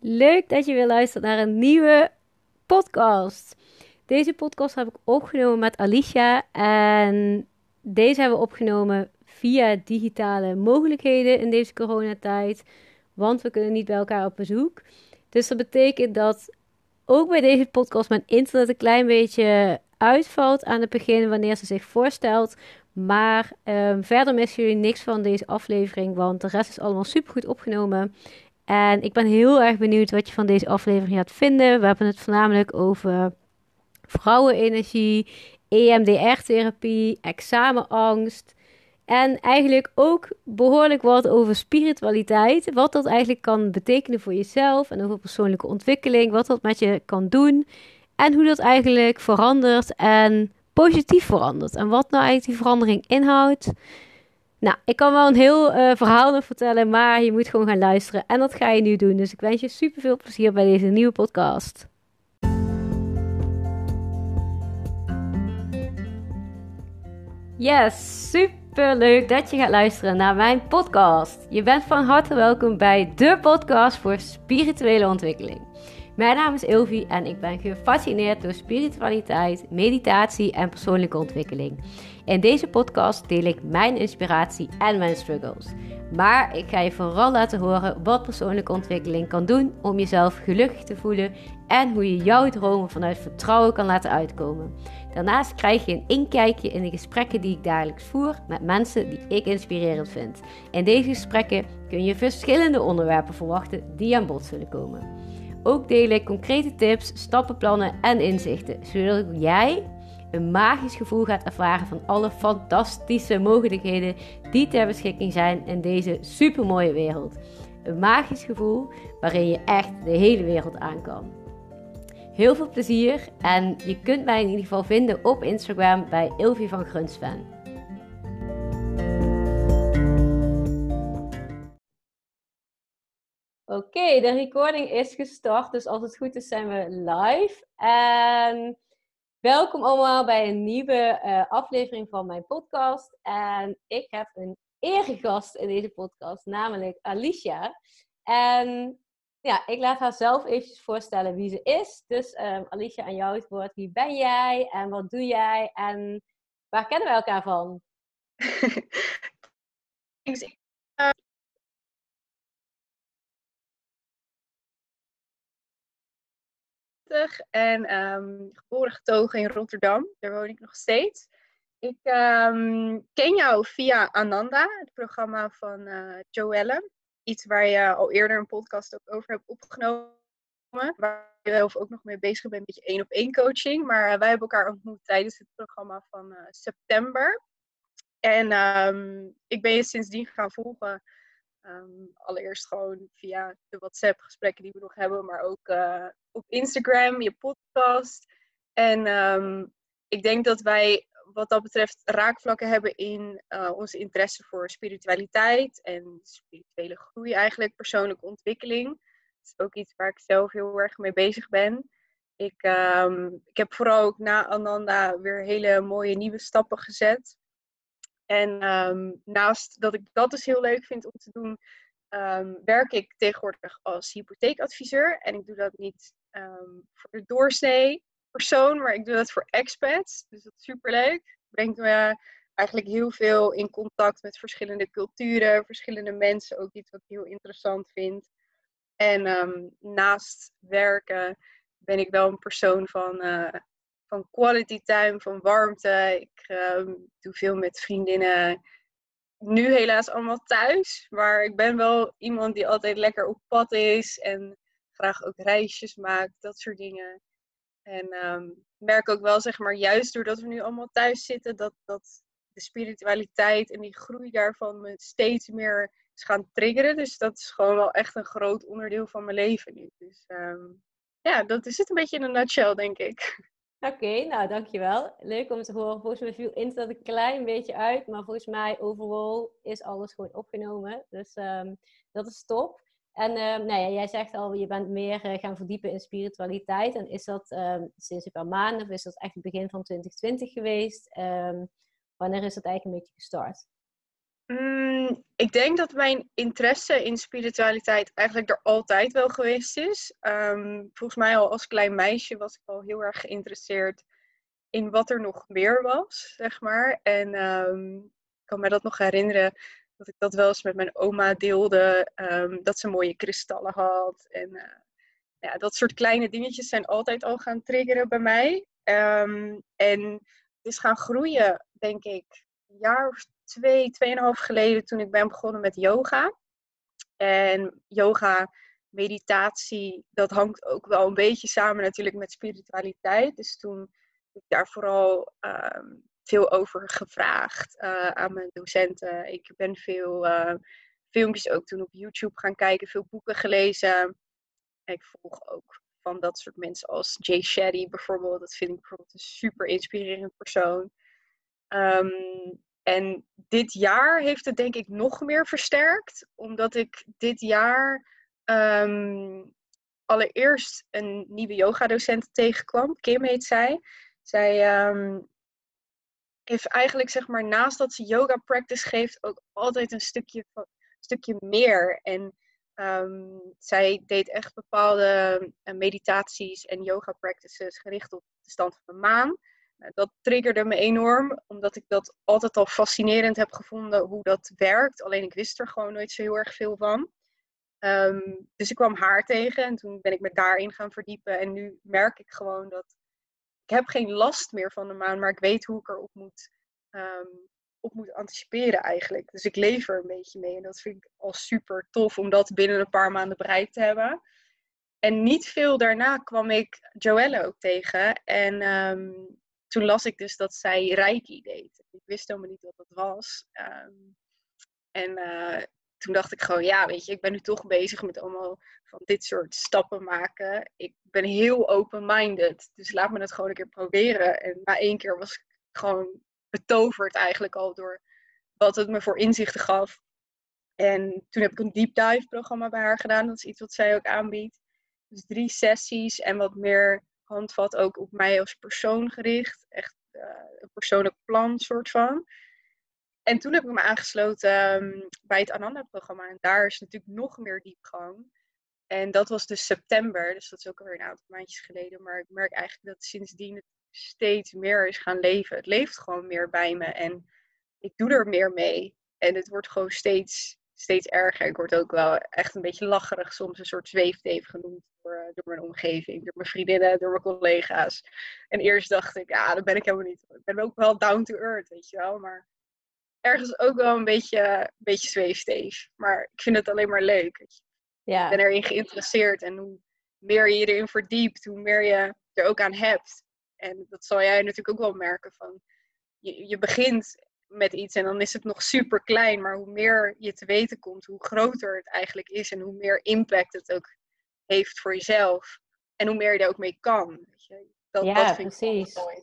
Leuk dat je weer luistert naar een nieuwe podcast. Deze podcast heb ik opgenomen met Alicia en deze hebben we opgenomen via digitale mogelijkheden in deze coronatijd, want we kunnen niet bij elkaar op bezoek. Dus dat betekent dat ook bij deze podcast mijn internet een klein beetje uitvalt aan het begin wanneer ze zich voorstelt. Maar um, verder missen jullie niks van deze aflevering, want de rest is allemaal super goed opgenomen. En ik ben heel erg benieuwd wat je van deze aflevering gaat vinden. We hebben het voornamelijk over vrouwenenergie, EMDR-therapie, examenangst. En eigenlijk ook behoorlijk wat over spiritualiteit. Wat dat eigenlijk kan betekenen voor jezelf en over persoonlijke ontwikkeling. Wat dat met je kan doen. En hoe dat eigenlijk verandert en positief verandert. En wat nou eigenlijk die verandering inhoudt. Nou, ik kan wel een heel uh, verhaal nog vertellen, maar je moet gewoon gaan luisteren. En dat ga je nu doen. Dus ik wens je super veel plezier bij deze nieuwe podcast. Yes, super leuk dat je gaat luisteren naar mijn podcast. Je bent van harte welkom bij de podcast voor spirituele ontwikkeling. Mijn naam is Ilvi en ik ben gefascineerd door spiritualiteit, meditatie en persoonlijke ontwikkeling. In deze podcast deel ik mijn inspiratie en mijn struggles. Maar ik ga je vooral laten horen wat persoonlijke ontwikkeling kan doen om jezelf gelukkig te voelen en hoe je jouw dromen vanuit vertrouwen kan laten uitkomen. Daarnaast krijg je een inkijkje in de gesprekken die ik dagelijks voer met mensen die ik inspirerend vind. In deze gesprekken kun je verschillende onderwerpen verwachten die aan bod zullen komen. Ook deel ik concrete tips, stappenplannen en inzichten, zodat jij een magisch gevoel gaat ervaren van alle fantastische mogelijkheden die ter beschikking zijn in deze supermooie wereld. Een magisch gevoel waarin je echt de hele wereld aan kan. Heel veel plezier en je kunt mij in ieder geval vinden op Instagram bij Ilvi van Grunsven. Oké, de recording is gestart, dus als het goed is zijn we live. En welkom allemaal bij een nieuwe uh, aflevering van mijn podcast. En ik heb een eregast in deze podcast, namelijk Alicia. En ja, ik laat haar zelf eventjes voorstellen wie ze is. Dus um, Alicia, aan jou het woord. Wie ben jij en wat doe jij en waar kennen we elkaar van? en um, geboren getogen in Rotterdam. Daar woon ik nog steeds. Ik um, ken jou via Ananda, het programma van uh, Joelle. Iets waar je al eerder een podcast ook over hebt opgenomen. Waar je zelf ook nog mee bezig bent, een beetje één op één coaching. Maar uh, wij hebben elkaar ontmoet tijdens het programma van uh, september. En um, ik ben je sindsdien gaan volgen. Um, allereerst gewoon via de WhatsApp-gesprekken die we nog hebben, maar ook uh, op Instagram, je podcast. En um, ik denk dat wij wat dat betreft raakvlakken hebben in uh, onze interesse voor spiritualiteit en spirituele groei eigenlijk, persoonlijke ontwikkeling. Dat is ook iets waar ik zelf heel erg mee bezig ben. Ik, um, ik heb vooral ook na Ananda weer hele mooie nieuwe stappen gezet. En um, naast dat ik dat dus heel leuk vind om te doen, um, werk ik tegenwoordig als hypotheekadviseur. En ik doe dat niet um, voor de doorsnee persoon, maar ik doe dat voor expats. Dus dat is superleuk. Brengt me eigenlijk heel veel in contact met verschillende culturen, verschillende mensen. Ook iets wat ik heel interessant vind. En naast werken ben ik wel een persoon van uh, van quality time, van warmte. Ik ehm, doe veel met vriendinnen. Nu helaas allemaal thuis. Maar ik ben wel iemand die altijd lekker op pad is. En graag ook reisjes maakt. Dat soort dingen. En um, merk ook wel, zeg maar, juist doordat we nu allemaal thuis zitten, dat, dat de spiritualiteit en die groei daarvan me steeds meer is gaan triggeren. Dus dat is gewoon wel echt een groot onderdeel van mijn leven nu. Dus um, ja, dat is het een beetje in een nutshell, denk ik. Oké, nou dankjewel. Leuk om te horen. Volgens mij viel internet een klein beetje uit, maar volgens mij overal is alles gewoon opgenomen. Dus um, dat is top. En um, nou ja, jij zegt al, je bent meer uh, gaan verdiepen in spiritualiteit. En is dat um, sinds een paar maanden of is dat echt het begin van 2020 geweest? wanneer is dat eigenlijk een beetje gestart? Mm, ik denk dat mijn interesse in spiritualiteit eigenlijk er altijd wel geweest is. Ehm, volgens mij al als klein meisje was ik al heel erg geïnteresseerd in wat er nog meer was, zeg maar. En um, ik kan me dat nog herinneren dat ik dat wel eens met mijn oma deelde. Um, dat ze mooie kristallen had. En uh, ja, dat soort kleine dingetjes zijn altijd al gaan triggeren bij mij. En het is gaan groeien, denk ik, een jaar of twee, tweeënhalf geleden toen ik ben begonnen met yoga. En yoga, meditatie, dat hangt ook wel een beetje samen natuurlijk met spiritualiteit. Dus toen heb ik daar vooral um, veel over gevraagd uh, aan mijn docenten. Ik ben veel uh, filmpjes ook toen op YouTube gaan kijken, veel boeken gelezen. En ik volg ook van dat soort mensen als Jay Shetty bijvoorbeeld. Dat vind ik bijvoorbeeld een super inspirerend persoon. Um, en dit jaar heeft het denk ik nog meer versterkt, omdat ik dit jaar um, allereerst een nieuwe yoga-docent tegenkwam. Kim heet zij. Zij um, heeft eigenlijk, zeg maar, naast dat ze yoga practice geeft, ook altijd een stukje, stukje meer. En zij deed echt bepaalde uh, meditaties en yoga practices gericht op de stand van de maan. Nou, dat triggerde me enorm, omdat ik dat altijd al fascinerend heb gevonden hoe dat werkt. Alleen ik wist er gewoon nooit zo heel erg veel van. Um, dus ik kwam haar tegen en toen ben ik me daarin gaan verdiepen. En nu merk ik gewoon dat ik heb geen last meer van de maan, maar ik weet hoe ik erop moet, um, op moet anticiperen eigenlijk. Dus ik leef er een beetje mee en dat vind ik al super tof om dat binnen een paar maanden bereikt te hebben. En niet veel daarna kwam ik Joelle ook tegen. En um, toen las ik dus dat zij Reiki deed. Ik wist helemaal niet wat dat was. Um, en uh, toen dacht ik gewoon, ja, weet je, ik ben nu toch bezig met allemaal van dit soort stappen maken. Ik ben heel open-minded, dus laat me het gewoon een keer proberen. En na één keer was ik gewoon betoverd eigenlijk al door wat het me voor inzichten gaf. En toen heb ik een deep dive programma bij haar gedaan. Dat is iets wat zij ook aanbiedt. Dus drie sessies en wat meer handvat ook op mij als persoon gericht. Echt uh, een persoonlijk plan soort van. En toen heb ik me aangesloten um, bij het Ananda-programma. En daar is natuurlijk nog meer diepgang. En dat was dus september, dus dat is ook alweer een aantal maandjes geleden. Maar ik merk eigenlijk dat sindsdien het steeds meer is gaan leven. Het leeft gewoon meer bij me en ik doe er meer mee. En het wordt gewoon steeds steeds erger. Ik word ook wel echt een beetje lacherig, soms een soort zweefteef genoemd door, eh, door mijn omgeving, door mijn vriendinnen, door mijn collega's. En eerst dacht ik, ja, dat ben ik helemaal niet. Ik ben ook wel down to earth, weet je wel. Maar ergens ook wel een beetje, een beetje zweefteef. Maar ik vind het alleen maar leuk. Ja. Ik ben erin geïnteresseerd en hoe meer je je erin verdiept, hoe meer je er ook aan hebt. En dat zal jij natuurlijk ook wel merken van. Je, je begint met iets en dan is het nog super klein. Maar hoe meer je te weten komt, hoe groter het eigenlijk is en hoe meer impact het ook heeft voor jezelf. En hoe meer je er ook mee kan. Weet je? Dat, ja, dat vind precies. Ik mooi.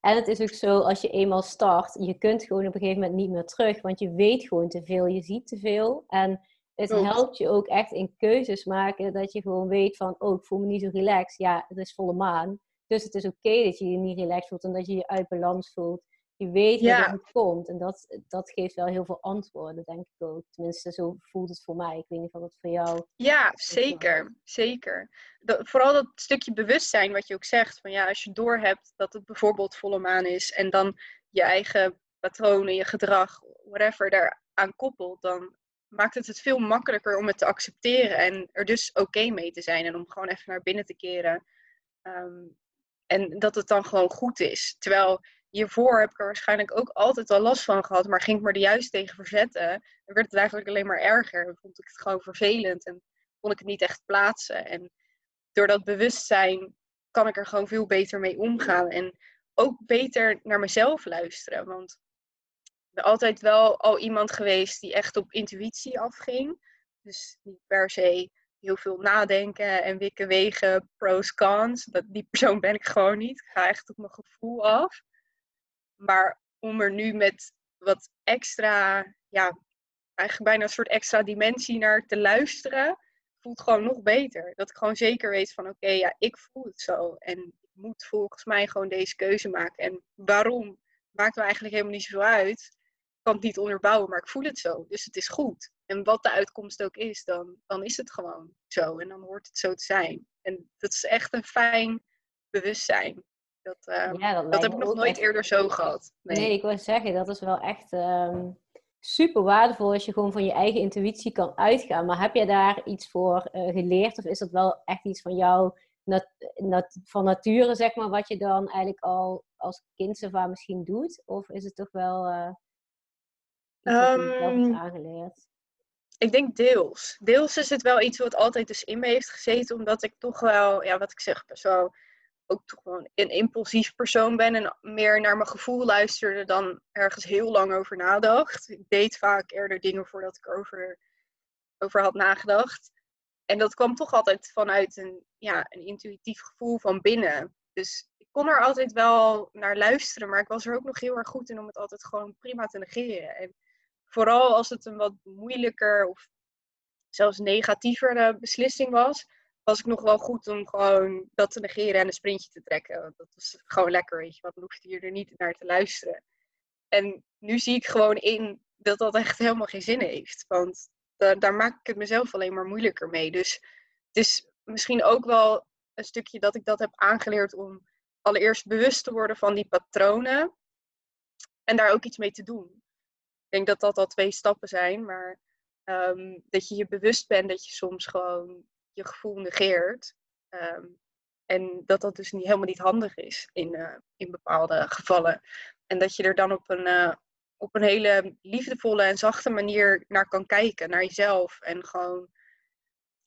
En het is ook zo, als je eenmaal start, je kunt gewoon op een gegeven moment niet meer terug. Want je weet gewoon te veel, je ziet te veel. En het helpt je ook echt in keuzes maken. Dat je gewoon weet van, oh, ik voel me niet zo relaxed. Ja, het is volle maan. Dus het is oké okay dat je je niet relaxed voelt en dat je je uit balans voelt. Je weet ja. hoe het komt. En dat, dat geeft wel heel veel antwoorden, denk ik ook. Tenminste, zo voelt het voor mij. Ik weet niet of het voor jou... Ja, zeker. Zeker. Dat, vooral dat stukje bewustzijn wat je ook zegt. Van ja, als je doorhebt dat het bijvoorbeeld volle maan is. En dan je eigen patronen, je gedrag, whatever, daaraan koppelt. Dan maakt het het veel makkelijker om het te accepteren. En er dus oké okay mee te zijn. En om gewoon even naar binnen te keren. Um, en dat het dan gewoon goed is. Terwijl hiervoor heb ik er waarschijnlijk ook altijd al last van gehad, maar ging ik me er juist tegen verzetten. Dan werd het eigenlijk alleen maar erger. Dan vond ik het gewoon vervelend en kon ik het niet echt plaatsen. En door dat bewustzijn kan ik er gewoon veel beter mee omgaan. En ook beter naar mezelf luisteren. Want ik ben altijd wel al iemand geweest die echt op intuïtie afging. Dus niet per se heel veel nadenken en wikken wegen, pros, cons. Dat, die persoon ben ik gewoon niet. Ik ga echt op mijn gevoel af. Maar om er nu met wat extra, ja, eigenlijk bijna een soort extra dimensie naar te luisteren, voelt gewoon nog beter. Dat ik gewoon zeker weet van oké, ja, ik voel het zo. En ik moet volgens mij gewoon deze keuze maken. En waarom? Maakt me eigenlijk helemaal niet zoveel uit. kan het niet onderbouwen, maar ik voel het zo. Dus het is goed. En wat de uitkomst ook is, dan, dan is het gewoon zo. En dan hoort het zo te zijn. En dat is echt een fijn bewustzijn. Dat, ehm, Ja, dat heb ik nog nooit echt- eerder zo gehad. Nee. Nee, ik wil zeggen, dat is wel echt ehm, super waardevol als je gewoon van je eigen intuïtie kan uitgaan. Maar heb je daar iets voor eh, geleerd? Of is dat wel echt iets van jou, nat, nat- van nature, zeg maar, wat je dan eigenlijk al als kind aan misschien doet? Of is het toch wel eh iets je Ehm, aangeleerd? Ik denk deels. Deels is het wel iets wat altijd dus in me heeft gezeten, omdat ik toch wel, ja, wat ik zeg, wel ook toch gewoon een impulsief persoon ben en meer naar mijn gevoel luisterde dan ergens heel lang over nadacht. Ik deed vaak eerder dingen voordat ik erover over had nagedacht. En dat kwam toch altijd vanuit een, ja, een intuïtief gevoel van binnen. Dus ik kon er altijd wel naar luisteren, maar ik was er ook nog heel erg goed in om het altijd gewoon prima te negeren. En vooral als het een wat moeilijker of zelfs negatiever eh, beslissing was, was ik nog wel goed om gewoon dat te negeren en een sprintje te trekken. Want dat was gewoon lekker, weet je, want dan hoefde je er niet naar te luisteren. En nu zie ik gewoon in dat dat echt helemaal geen zin heeft. Want da- daar maak ik het mezelf alleen maar moeilijker mee. Dus het is misschien ook wel een stukje dat ik dat heb aangeleerd om allereerst bewust te worden van die patronen. En daar ook iets mee te doen. Ik denk dat dat al twee stappen zijn. Maar ehm, dat je je bewust bent dat je soms gewoon je gevoel negeert. Ehm, en dat dat dus niet, helemaal niet handig is in, eh, in bepaalde gevallen. En dat je er dan op een, eh, op een hele liefdevolle en zachte manier naar kan kijken, naar jezelf. En gewoon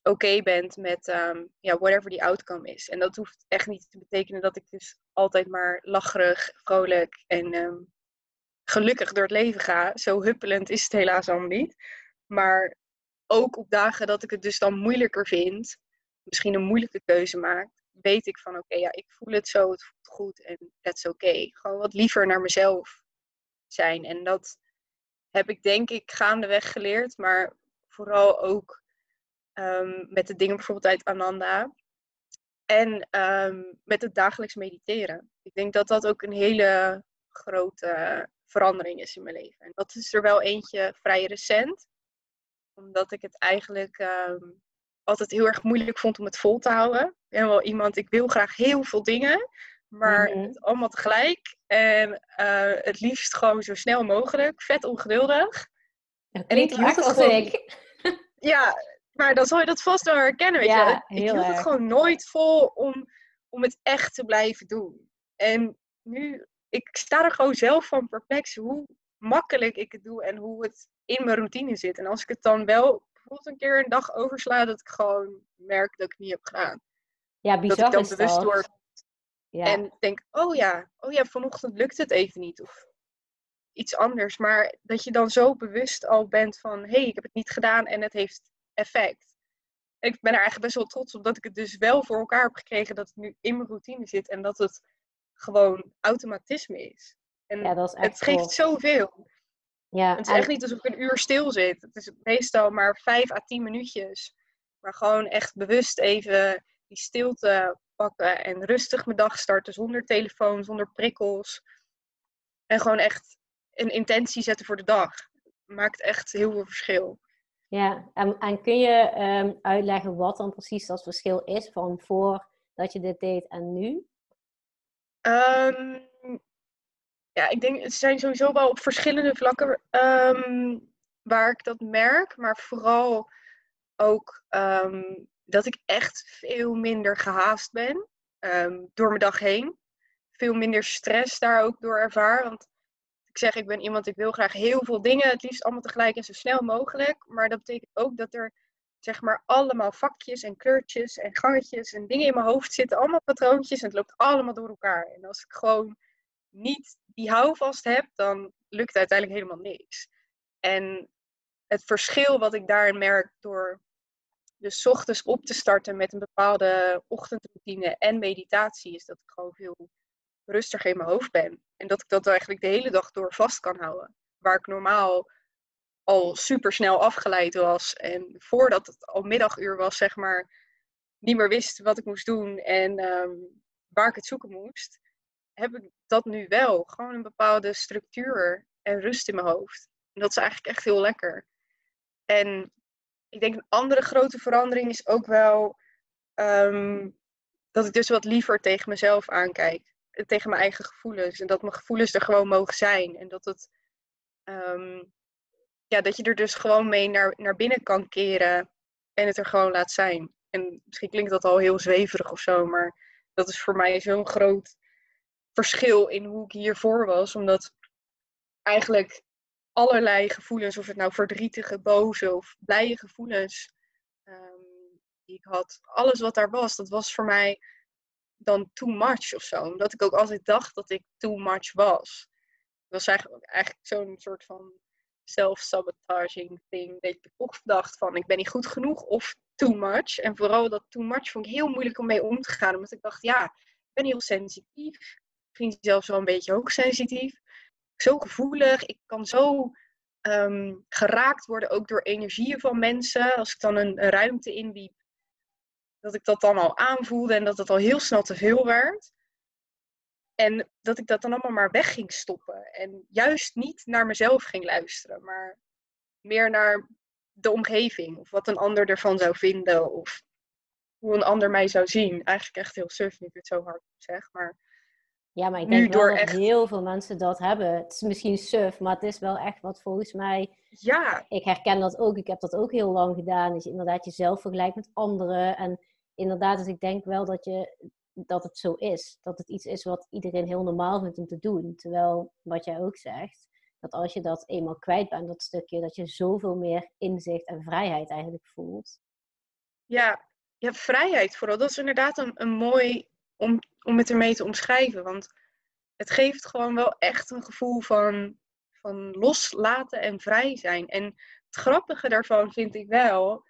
oké bent met ehm, ja, whatever die outcome is. En dat hoeft echt niet te betekenen dat ik dus altijd maar lacherig, vrolijk en ehm, gelukkig door het leven ga. Zo huppelend is het helaas allemaal niet. Maar ook op dagen dat ik het dus dan moeilijker vind, misschien een moeilijke keuze maak, weet ik van oké, ja, ik voel het zo, het voelt goed en that's oké. Gewoon wat liever naar mezelf zijn. En dat heb ik denk ik gaandeweg geleerd, maar vooral ook ehm, met de dingen bijvoorbeeld uit Ananda. En ehm, met het dagelijks mediteren. Ik denk dat dat ook een hele grote verandering is in mijn leven. En dat is er wel eentje vrij recent. Omdat ik het eigenlijk ehm, altijd heel erg moeilijk vond om het vol te houden. Ik ben wel iemand, ik wil graag heel veel dingen. Maar Mhm. het allemaal tegelijk. En eh, het liefst gewoon zo snel mogelijk. Vet ongeduldig. Dat ik hield het als gewoon- ik. Ja, maar dan zal je dat vast wel herkennen. Weet Ja, je? Ik hield erg. het gewoon nooit vol om, om het echt te blijven doen. En nu, ik sta er gewoon zelf van perplex hoe makkelijk ik het doe en hoe het in mijn routine zit. En als ik het dan wel bijvoorbeeld een keer een dag oversla, dat ik gewoon merk dat ik het niet heb gedaan. Ja, Dat bizar ik dan is bewust dat. word Ja. en denk, oh ja, oh ja, vanochtend lukt het even niet. Of iets anders. Maar dat je dan zo bewust al bent van, hé, hey, ik heb het niet gedaan en het heeft effect. En ik ben er eigenlijk best wel trots op dat ik het dus wel voor elkaar heb gekregen. Dat het nu in mijn routine zit en dat het gewoon automatisme is. En ja, dat is echt het geeft zoveel. Ja, Het is echt niet alsof ik een uur stil zit. Het is meestal maar vijf à tien minuutjes. Maar gewoon echt bewust even die stilte pakken en rustig mijn dag starten zonder telefoon, zonder prikkels. En gewoon echt een intentie zetten voor de dag. Maakt echt heel veel verschil. Ja, en, en kun je ehm, uitleggen wat dan precies dat verschil is van voordat je dit deed en nu? Ehm, ja, ik denk, het zijn sowieso wel op verschillende vlakken ehm, waar ik dat merk. Maar vooral ook ehm, dat ik echt veel minder gehaast ben ehm, door mijn dag heen. Veel minder stress daar ook door ervaar. Want ik zeg, ik ben iemand, ik wil graag heel veel dingen, het liefst allemaal tegelijk en zo snel mogelijk. Maar dat betekent ook dat er zeg maar allemaal vakjes en kleurtjes en gangetjes en dingen in mijn hoofd zitten. Allemaal patroontjes en het loopt allemaal door elkaar. En als ik gewoon niet die houvast heb, dan lukt uiteindelijk helemaal niks. En het verschil wat ik daarin merk door dus ochtends op te starten met een bepaalde ochtendroutine en meditatie, is dat ik gewoon veel rustiger in mijn hoofd ben. En dat ik dat eigenlijk de hele dag door vast kan houden. Waar ik normaal al super snel afgeleid was. En voordat het al middaguur was, zeg maar, niet meer wist wat ik moest doen en ehm, waar ik het zoeken moest. Heb ik dat nu wel. Gewoon een bepaalde structuur en rust in mijn hoofd. En dat is eigenlijk echt heel lekker. En ik denk een andere grote verandering is ook wel ehm, dat ik dus wat liever tegen mezelf aankijk. Tegen mijn eigen gevoelens. En dat mijn gevoelens er gewoon mogen zijn. En dat het ehm, ja, dat je er dus gewoon mee naar, naar binnen kan keren en het er gewoon laat zijn. En misschien klinkt dat al heel zweverig of zo, maar dat is voor mij zo'n groot verschil in hoe ik hiervoor was. Omdat eigenlijk allerlei gevoelens, of het nou verdrietige, boze of blije gevoelens um, die ik had, alles wat daar was, dat was voor mij dan too much of zo. Omdat ik ook altijd dacht dat ik too much was. Dat was eigenlijk, eigenlijk zo'n soort van self-sabotaging thing. Dat ik of dacht van ik ben niet goed genoeg of too much. En vooral dat too much vond ik heel moeilijk om mee om te gaan. Omdat ik dacht, ja, ik ben heel sensitief. Misschien zelfs wel een beetje hoogsensitief. Zo gevoelig. Ik kan zo ehm, geraakt worden ook door energieën van mensen. Als ik dan een, een ruimte inliep, dat ik dat dan al aanvoelde en dat het al heel snel te veel werd. En dat ik dat dan allemaal maar weg ging stoppen. En juist niet naar mezelf ging luisteren, maar meer naar de omgeving. Of wat een ander ervan zou vinden. Of hoe een ander mij zou zien. Eigenlijk echt heel suf, nu ik het zo hard zeg. Maar ja, maar ik denk dat heel veel mensen dat hebben. Het is misschien suf, maar het is wel echt wat volgens mij... Ja. Ik herken dat ook. Ik heb dat ook heel lang gedaan. Dat je inderdaad jezelf vergelijkt met anderen. En inderdaad, dus ik denk wel dat je dat het zo is. Dat het iets is wat iedereen heel normaal vindt om te doen. Terwijl, wat jij ook zegt, dat als je dat eenmaal kwijt bent, dat stukje, dat je zoveel meer inzicht en vrijheid eigenlijk voelt. Ja, ja vrijheid vooral. Dat is inderdaad een, een mooi om, om het ermee te omschrijven. Want het geeft gewoon wel echt een gevoel van, van loslaten en vrij zijn. En het grappige daarvan vind ik wel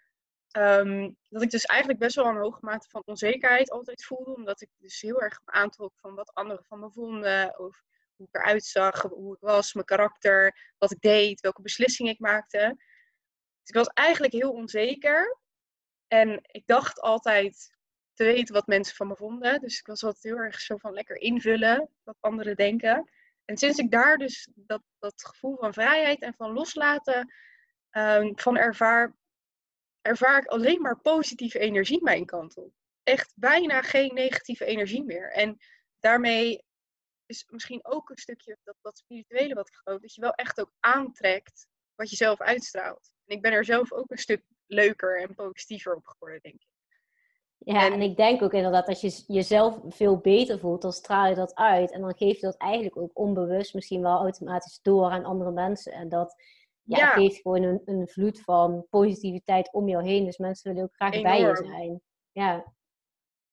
Ehm, dat ik dus eigenlijk best wel een hoge mate van onzekerheid altijd voelde. Omdat ik dus heel erg aantrok van wat anderen van me vonden. Of hoe ik eruit zag, hoe ik was, mijn karakter, wat ik deed, welke beslissingen ik maakte. Dus ik was eigenlijk heel onzeker. En ik dacht altijd te weten wat mensen van me vonden. Dus ik was altijd heel erg zo van lekker invullen wat anderen denken. En sinds ik daar dus dat, dat gevoel van vrijheid en van loslaten um, van ervaar, ervaar ik alleen maar positieve energie mijn kant op. Echt bijna geen negatieve energie meer. En daarmee is misschien ook een stukje dat, dat spirituele wat ik dat je wel echt ook aantrekt wat je zelf uitstraalt. En ik ben er zelf ook een stuk leuker en positiever op geworden, denk ik. Ja, en, en ik denk ook inderdaad, als je jezelf veel beter voelt, dan straal je dat uit. En dan geef je dat eigenlijk ook onbewust misschien wel automatisch door aan andere mensen. En dat ja, geeft gewoon een, een vloed van positiviteit om jou heen. Dus mensen willen ook graag bij je zijn. Ja,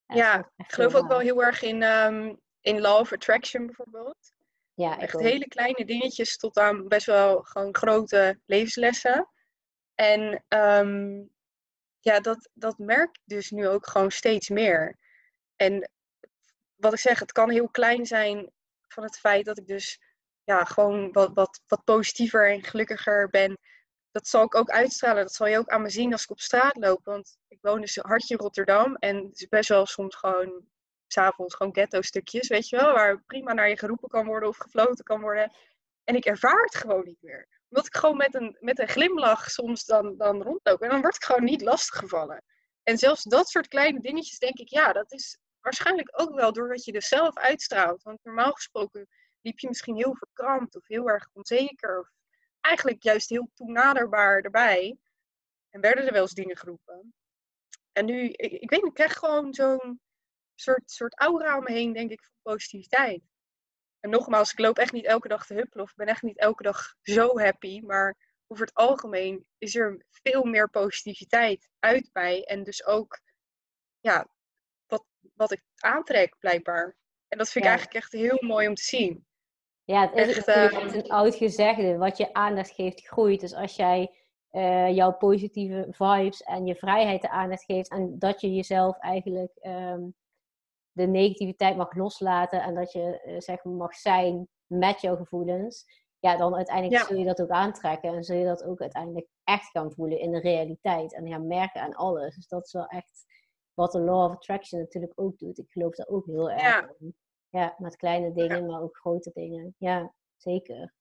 ja, ik geloof ook wel heel erg in, um, in law of attraction bijvoorbeeld. Ja, echt hele kleine dingetjes tot aan best wel gewoon grote levenslessen. En ehm, ja, dat, dat merk ik dus nu ook gewoon steeds meer. En wat ik zeg, het kan heel klein zijn van het feit dat ik dus ja, gewoon wat, wat, wat positiever en gelukkiger ben. Dat zal ik ook uitstralen. Dat zal je ook aan me zien als ik op straat loop. Want ik woon dus hartje Rotterdam. En het is best wel soms gewoon s'avonds gewoon ghetto stukjes, weet je wel. Waar prima naar je geroepen kan worden of gefloten kan worden. En ik ervaar het gewoon niet meer. Omdat ik gewoon met een, met een glimlach soms dan, dan rondloop. En dan word ik gewoon niet lastiggevallen. En zelfs dat soort kleine dingetjes denk ik, ja, dat is waarschijnlijk ook wel door wat je er zelf uitstraalt. Want normaal gesproken liep je misschien heel verkrampt of heel erg onzeker. Of eigenlijk juist heel toenaderbaar erbij. En werden er wel eens dingen geroepen. En nu, ik, ik weet niet, ik krijg gewoon zo'n soort, soort aura om me heen, denk ik, van positiviteit. En nogmaals, ik loop echt niet elke dag te huppelen of ben echt niet elke dag zo happy. Maar over het algemeen is er veel meer positiviteit uit mij. En dus ook, ja, wat, wat ik aantrek blijkbaar. En dat vind ik eigenlijk echt heel mooi om te zien. Ja, het is natuurlijk uh, een oud gezegde. Wat je aandacht geeft, groeit. Dus als jij uh, jouw positieve vibes en je vrijheid de aandacht geeft. En dat je jezelf eigenlijk um, de negativiteit mag loslaten. En dat je uh, zeg maar mag zijn met jouw gevoelens. Ja, dan uiteindelijk zul je dat ook aantrekken. En zul je dat ook uiteindelijk echt gaan voelen in de realiteit. En gaan merken aan alles. Dus dat is wel echt wat de Law of Attraction natuurlijk ook doet. Ik geloof daar ook heel erg ja. in. Ja, met kleine dingen, maar ook grote dingen. Ja, zeker.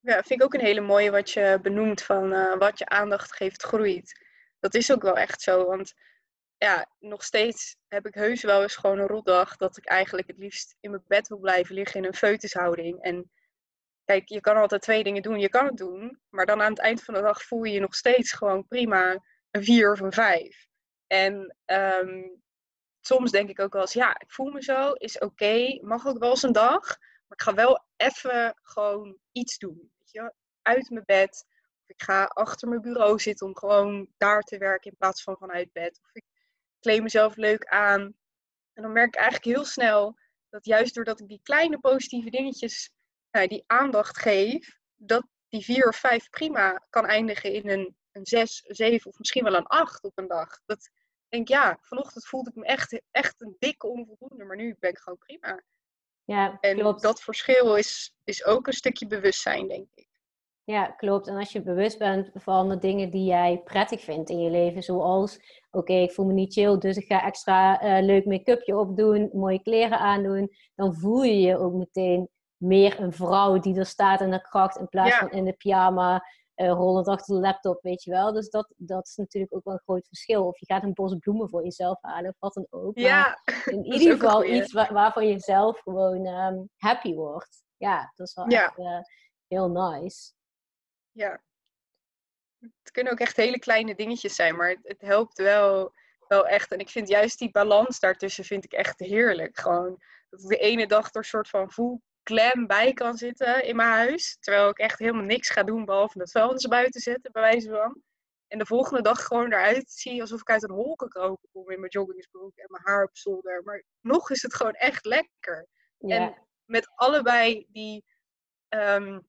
Ja, vind ik ook een hele mooie wat je benoemt van eh, wat je aandacht geeft groeit. Dat is ook wel echt zo, want ja, nog steeds heb ik heus wel eens gewoon een rotdag dat ik eigenlijk het liefst in mijn bed wil blijven liggen in een feutushouding. En kijk, je kan altijd twee dingen doen. Je kan het doen, maar dan aan het eind van de dag voel je je nog steeds gewoon prima een vier of een vijf. En ehm, soms denk ik ook wel eens, ja, ik voel me zo, is oké, mag ook wel eens een dag. Maar ik ga wel even gewoon iets doen. Weet je? Uit mijn bed. Ik ga achter mijn bureau zitten om gewoon daar te werken in plaats van vanuit bed. Of ik kleed mezelf leuk aan. En dan merk ik eigenlijk heel snel dat juist doordat ik die kleine positieve dingetjes nou, die aandacht geef, dat die vier of vijf prima kan eindigen in een, een zes, zeven of misschien wel een acht op een dag. Dat denk ja, vanochtend voelde ik me echt, echt een dikke onvoldoende, maar nu ben ik gewoon prima. Ja, en klopt. dat verschil is, is ook een stukje bewustzijn, denk ik. Ja, klopt. En als je bewust bent van de dingen die jij prettig vindt in je leven, zoals, oké, ik voel me niet chill, dus ik ga extra uh, leuk make-upje opdoen, mooie kleren aandoen, dan voel je je ook meteen meer een vrouw die er staat in de kracht in plaats Ja. van in de pyjama, uh, rollend achter de laptop, weet je wel. Dus dat, dat is natuurlijk ook wel een groot verschil. Of je gaat een bos bloemen voor jezelf halen, of wat dan ook. Maar Ja, in ieder geval iets wa- waarvan je zelf gewoon ehm, happy wordt. Ja, dat is wel Ja. echt eh, heel nice. ja. Het kunnen ook echt hele kleine dingetjes zijn, maar het, het helpt wel, wel echt. En ik vind juist die balans daartussen vind ik echt heerlijk. Gewoon dat ik de ene dag er een soort van full glam bij kan zitten in mijn huis. Terwijl ik echt helemaal niks ga doen behalve het vuilnis buiten zetten, bij wijze van. En de volgende dag gewoon eruit zie alsof ik uit een hol gekropen kom in mijn joggingsbroek en mijn haar op zolder. Maar nog is het gewoon echt lekker. Ja, En met allebei die, ehm,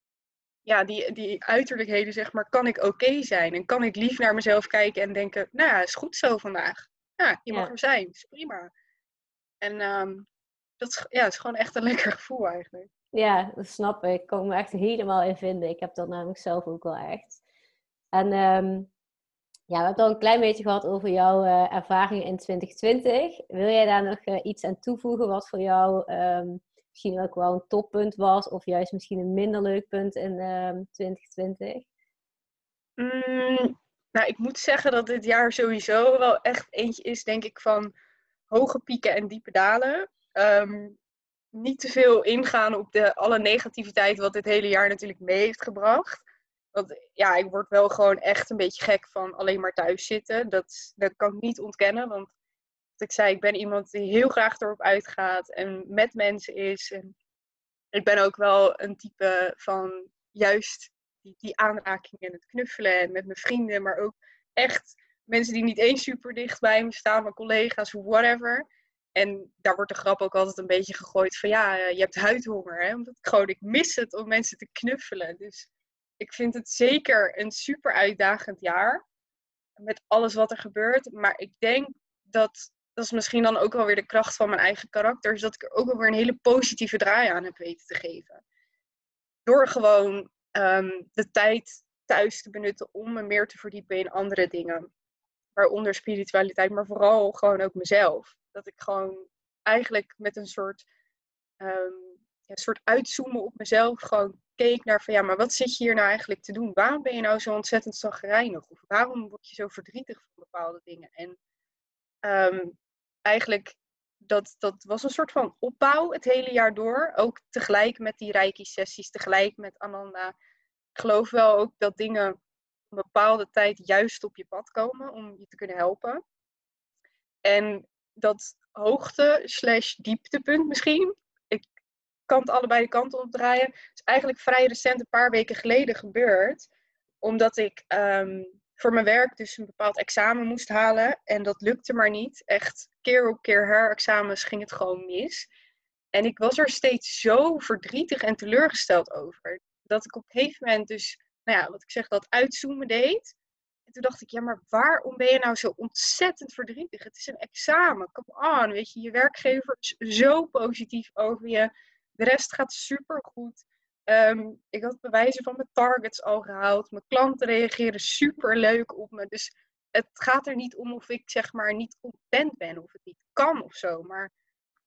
ja, die, die uiterlijkheden, zeg maar, kan ik oké zijn. En kan ik lief naar mezelf kijken en denken, nou ja, is goed zo vandaag. Ja, je mag Ja. er zijn, is prima. En ehm, dat is, ja, het is gewoon echt een lekker gevoel eigenlijk. ja, dat snap ik. Ik kan me echt helemaal in vinden. Ik heb dat namelijk zelf ook wel echt. En ehm, ja, we hebben het al een klein beetje gehad over jouw eh, ervaringen in 2020. Wil jij daar nog eh, iets aan toevoegen wat voor jou ehm, misschien ook wel een toppunt was? Of juist misschien een minder leuk punt in ehm 2020? Mm, nou, ik moet zeggen dat dit jaar sowieso wel echt eentje is, denk ik, van hoge pieken en diepe dalen. Ehm, niet te veel ingaan op de, alle negativiteit wat dit hele jaar natuurlijk mee heeft gebracht. Want ja, ik word wel gewoon echt een beetje gek van alleen maar thuis zitten. Dat, dat kan ik niet ontkennen, want ik zei, ik ben iemand die heel graag erop uitgaat en met mensen is. En ik ben ook wel een type van juist die, die aanraking en het knuffelen en met mijn vrienden, maar ook echt mensen die niet eens super dicht bij me staan, mijn collega's whatever. En daar wordt de grap ook altijd een beetje gegooid van ja, eh, je hebt huidhonger. Hè? Omdat ik gewoon, ik mis het om mensen te knuffelen. Dus ik vind het zeker een super uitdagend jaar. Met alles wat er gebeurt. Maar ik denk dat, dat is misschien dan ook wel weer de kracht van mijn eigen karakter. Is dat ik er ook wel weer een hele positieve draai aan heb weten te geven. Door gewoon ehm, de tijd thuis te benutten om me meer te verdiepen in andere dingen. Waaronder spiritualiteit, maar vooral gewoon ook mezelf. Dat ik gewoon eigenlijk met een soort, ehm, soort uitzoomen op mezelf gewoon keek naar van ja, maar wat zit je hier nou eigenlijk te doen? Waarom ben je nou zo ontzettend zagrijnig? Of waarom word je zo verdrietig van bepaalde dingen? En ehm, eigenlijk, dat, dat was een soort van opbouw het hele jaar door. Ook tegelijk met die Reiki-sessies, tegelijk met Ananda. Ik geloof wel ook dat dingen een bepaalde tijd juist op je pad komen om je te kunnen helpen. En dat hoogte slash dieptepunt misschien, ik kan het allebei de kanten opdraaien, is eigenlijk vrij recent, een paar weken geleden gebeurd. Omdat ik ehm, voor mijn werk dus een bepaald examen moest halen en dat lukte maar niet. Echt keer op keer herexamens ging het gewoon mis. En ik was er steeds zo verdrietig en teleurgesteld over. Dat ik op een gegeven moment dus, nou ja, wat ik zeg, dat uitzoomen deed. En toen dacht ik, ja, maar waarom ben je nou zo ontzettend verdrietig? Het is een examen, come on, weet je. Je werkgever is zo positief over je. De rest gaat supergoed. Ehm ik had bewijzen van mijn targets al gehaald. Mijn klanten reageren super leuk op me. Dus het gaat er niet om of ik zeg maar niet content ben of het niet kan of zo. Maar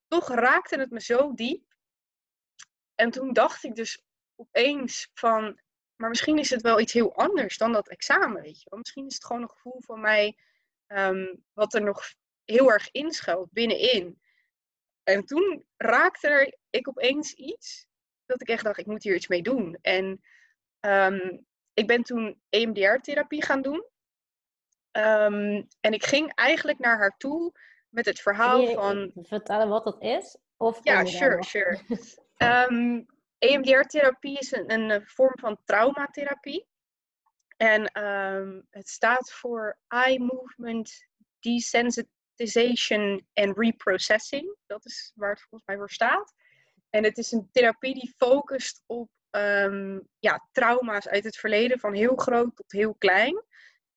toch raakte het me zo diep. En toen dacht ik dus opeens van, maar misschien is het wel iets heel anders dan dat examen, weet je. Misschien is het gewoon een gevoel van mij ehm, wat er nog heel erg inschuilt binnenin. En toen raakte er ik opeens iets dat ik echt dacht, ik moet hier iets mee doen. En ehm, ik ben toen EMDR-therapie gaan doen. Ehm, en ik ging eigenlijk naar haar toe met het verhaal van... Vertellen wat dat is? Of ja, sure, sure. um, EMDR-therapie is een, een, vorm van traumatherapie. En um, het staat voor Eye Movement Desensitization and Reprocessing. Dat is waar het volgens mij voor staat. En het is een therapie die focust op um, ja, trauma's uit het verleden, van heel groot tot heel klein.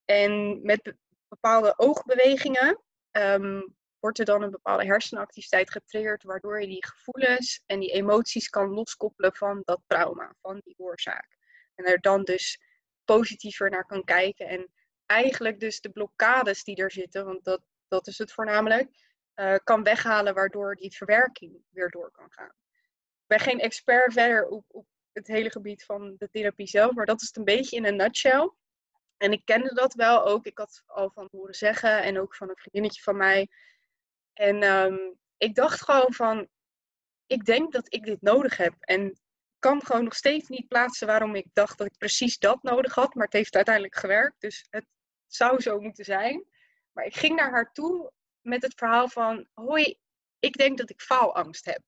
En met bepaalde oogbewegingen um, wordt er dan een bepaalde hersenactiviteit getriggerd, waardoor je die gevoelens en die emoties kan loskoppelen van dat trauma, van die oorzaak. En er dan dus positiever naar kan kijken en eigenlijk dus de blokkades die er zitten, want dat, dat is het voornamelijk, uh, kan weghalen waardoor die verwerking weer door kan gaan. Ben geen expert verder op, het hele gebied van de therapie zelf, maar dat is het een beetje in een nutshell. En ik kende dat wel ook. Ik had al van horen zeggen en ook van een vriendinnetje van mij. En um, ik dacht gewoon van, ik denk dat ik dit nodig heb. En kan gewoon nog steeds niet plaatsen waarom ik dacht dat ik precies dat nodig had. Maar het heeft uiteindelijk gewerkt. Dus het zou zo moeten zijn. Maar ik ging naar haar toe met het verhaal van, hoi, ik denk dat ik faalangst heb.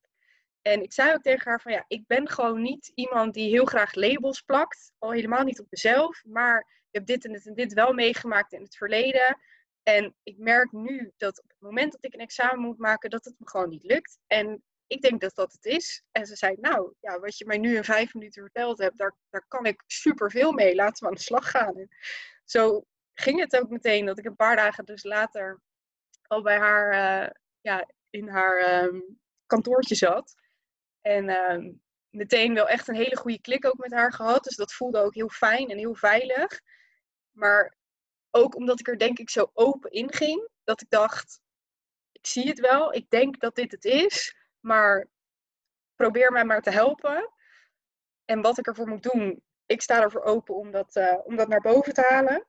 En ik zei ook tegen haar van ja, ik ben gewoon niet iemand die heel graag labels plakt. Al helemaal niet op mezelf. Maar ik heb dit en dit en dit wel meegemaakt in het verleden. En ik merk nu dat op het moment dat ik een examen moet maken, dat het me gewoon niet lukt. En ik denk dat dat het is. En ze zei, nou, ja, wat je mij nu in vijf minuten verteld hebt, daar, daar kan ik superveel mee. Laten we aan de slag gaan. Zo ging het ook meteen dat ik een paar dagen dus later al bij haar, uh, ja, in haar um, kantoortje zat. En uh, meteen wel echt een hele goede klik ook met haar gehad. Dus dat voelde ook heel fijn en heel veilig. Maar ook omdat ik er denk ik zo open in ging. Dat ik dacht, ik zie het wel. Ik denk dat dit het is. Maar probeer mij maar te helpen. En wat ik ervoor moet doen, ik sta ervoor open om dat, uh, om dat naar boven te halen.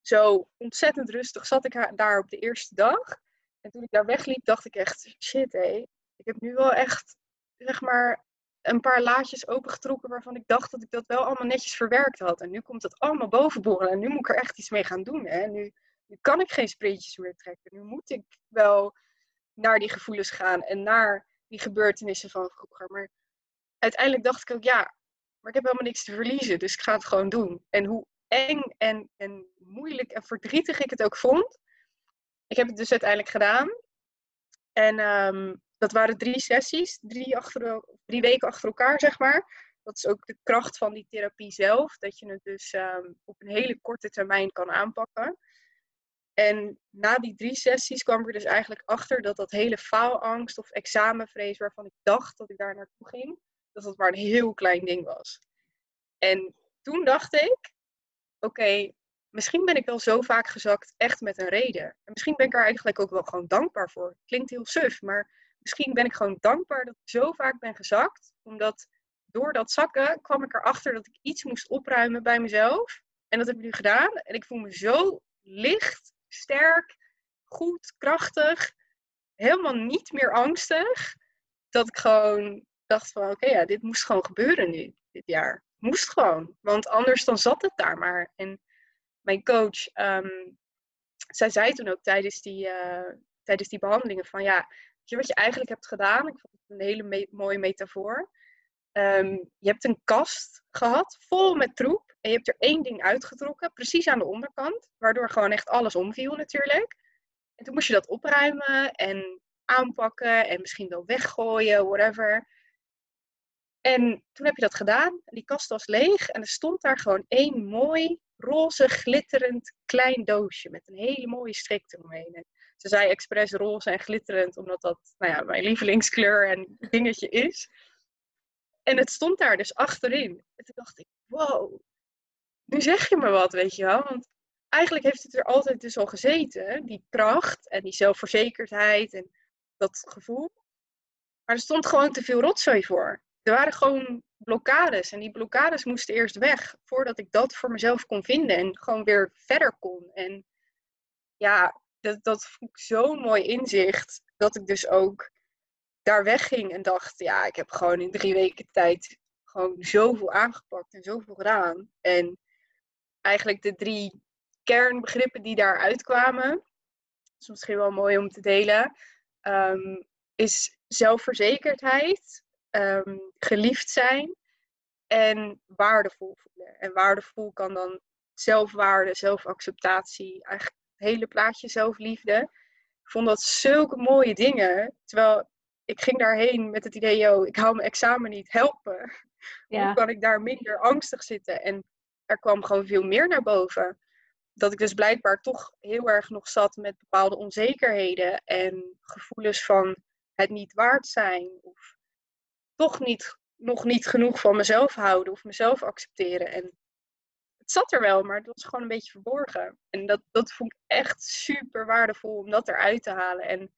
Zo ontzettend rustig zat ik daar op de eerste dag. En toen ik daar wegliep, dacht ik echt, shit hé. Ik heb nu wel echt zeg maar, een paar laadjes opengetrokken waarvan ik dacht dat ik dat wel allemaal netjes verwerkt had. En nu komt het allemaal bovenborrelen en nu moet ik er echt iets mee gaan doen. Hè? Nu, nu kan ik geen spreetjes meer trekken. Nu moet ik wel naar die gevoelens gaan en naar die gebeurtenissen van vroeger. Maar uiteindelijk dacht ik ook, ja, maar ik heb helemaal niks te verliezen, dus ik ga het gewoon doen. En hoe eng en, en moeilijk en verdrietig ik het ook vond, ik heb het dus uiteindelijk gedaan. En um, dat waren drie sessies, drie, achter, weken achter elkaar, zeg maar. Dat is ook de kracht van die therapie zelf, dat je het dus um, op een hele korte termijn kan aanpakken. En na die drie sessies kwam ik er dus eigenlijk achter dat dat hele faalangst of examenvrees waarvan ik dacht dat ik daar naartoe ging, dat dat maar een heel klein ding was. En toen dacht ik, oké, misschien ben ik wel zo vaak gezakt echt met een reden. En misschien ben ik er eigenlijk ook wel gewoon dankbaar voor. Klinkt heel suf, maar misschien ben ik gewoon dankbaar dat ik zo vaak ben gezakt. Omdat door dat zakken kwam ik erachter dat ik iets moest opruimen bij mezelf. En dat heb ik nu gedaan. En ik voel me zo licht, sterk, goed, krachtig. Helemaal niet meer angstig. Dat ik gewoon dacht van oké, ja, dit moest gewoon gebeuren nu, dit jaar. Moest gewoon. Want anders dan zat het daar maar. En mijn coach, um, zij zei toen ook tijdens die, uh, tijdens die behandelingen van ja, je wat je eigenlijk hebt gedaan? Ik vond het een hele mooie metafoor. Um, je hebt een kast gehad, vol met troep. En je hebt er één ding uitgetrokken, precies aan de onderkant. Waardoor gewoon echt alles omviel natuurlijk. En toen moest je dat opruimen en aanpakken en misschien wel weggooien, whatever. En toen heb je dat gedaan. Die kast was leeg en er stond daar gewoon één mooi, roze, glitterend klein doosje met een hele mooie strik eromheen. Ze zei expres roze en glitterend, omdat dat nou ja, mijn lievelingskleur en dingetje is. En het stond daar dus achterin. En toen dacht ik, wow, nu zeg je me wat, weet je wel. Want eigenlijk heeft het er altijd dus al gezeten, die kracht en die zelfverzekerdheid en dat gevoel. Maar er stond gewoon te veel rotzooi voor. Er waren gewoon blokkades. En die blokkades moesten eerst weg voordat ik dat voor mezelf kon vinden en gewoon weer verder kon. En ja, dat, dat vond ik zo'n mooi inzicht dat ik dus ook daar wegging en dacht, ja, ik heb gewoon in drie weken tijd gewoon zoveel aangepakt en zoveel gedaan. En eigenlijk de drie kernbegrippen die daar uitkwamen, is misschien wel mooi om te delen, um, is zelfverzekerdheid, um, geliefd zijn en waardevol voelen. En waardevol kan dan zelfwaarde, zelfacceptatie, eigenlijk hele plaatje zelfliefde. Ik vond dat zulke mooie dingen. Terwijl ik ging daarheen met het idee, yo, ik hou mijn examen niet, helpen. Hoe kan ik daar minder angstig zitten? En er kwam gewoon veel meer naar boven. Dat ik dus blijkbaar toch heel erg nog zat met bepaalde onzekerheden en gevoelens van het niet waard zijn. Of toch niet, nog niet genoeg van mezelf houden of mezelf accepteren. En het zat er wel, maar het was gewoon een beetje verborgen. En dat, dat vond ik echt super waardevol om dat eruit te halen. En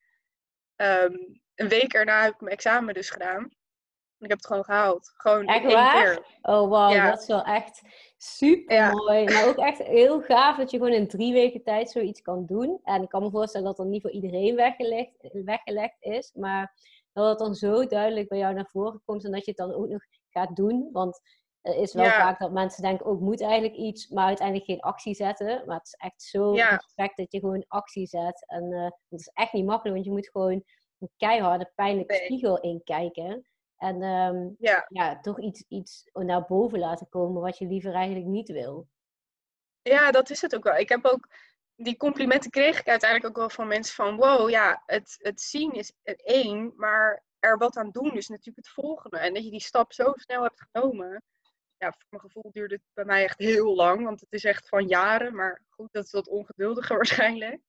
ehm, een week erna heb ik mijn examen dus gedaan. En ik heb het gewoon gehaald. Gewoon echt één waar? keer. Oh wow, dat is wel echt super mooi. Maar ook echt heel gaaf dat je gewoon in drie weken tijd zoiets kan doen. En ik kan me voorstellen dat dat niet voor iedereen weggelegd, weggelegd is. Maar dat het dan zo duidelijk bij jou naar voren komt en dat je het dan ook nog gaat doen. Want er is wel vaak dat mensen denken, ook oh, moet eigenlijk iets, maar uiteindelijk geen actie zetten. Maar het is echt zo ja. respect dat je gewoon actie zet. En uh, het is echt niet makkelijk, want je moet gewoon een keiharde, pijnlijke spiegel inkijken. En um, ja. ja. toch iets, iets naar boven laten komen wat je liever eigenlijk niet wil. Ja, dat is het ook wel. Ik heb ook die complimenten kreeg ik uiteindelijk ook wel van mensen van wow, ja, het, het zien is één, maar er wat aan doen is natuurlijk het volgende. En dat je die stap zo snel hebt genomen. Ja, voor mijn gevoel duurde het bij mij echt heel lang, want het is echt van jaren. Maar goed, dat is wat ongeduldiger waarschijnlijk.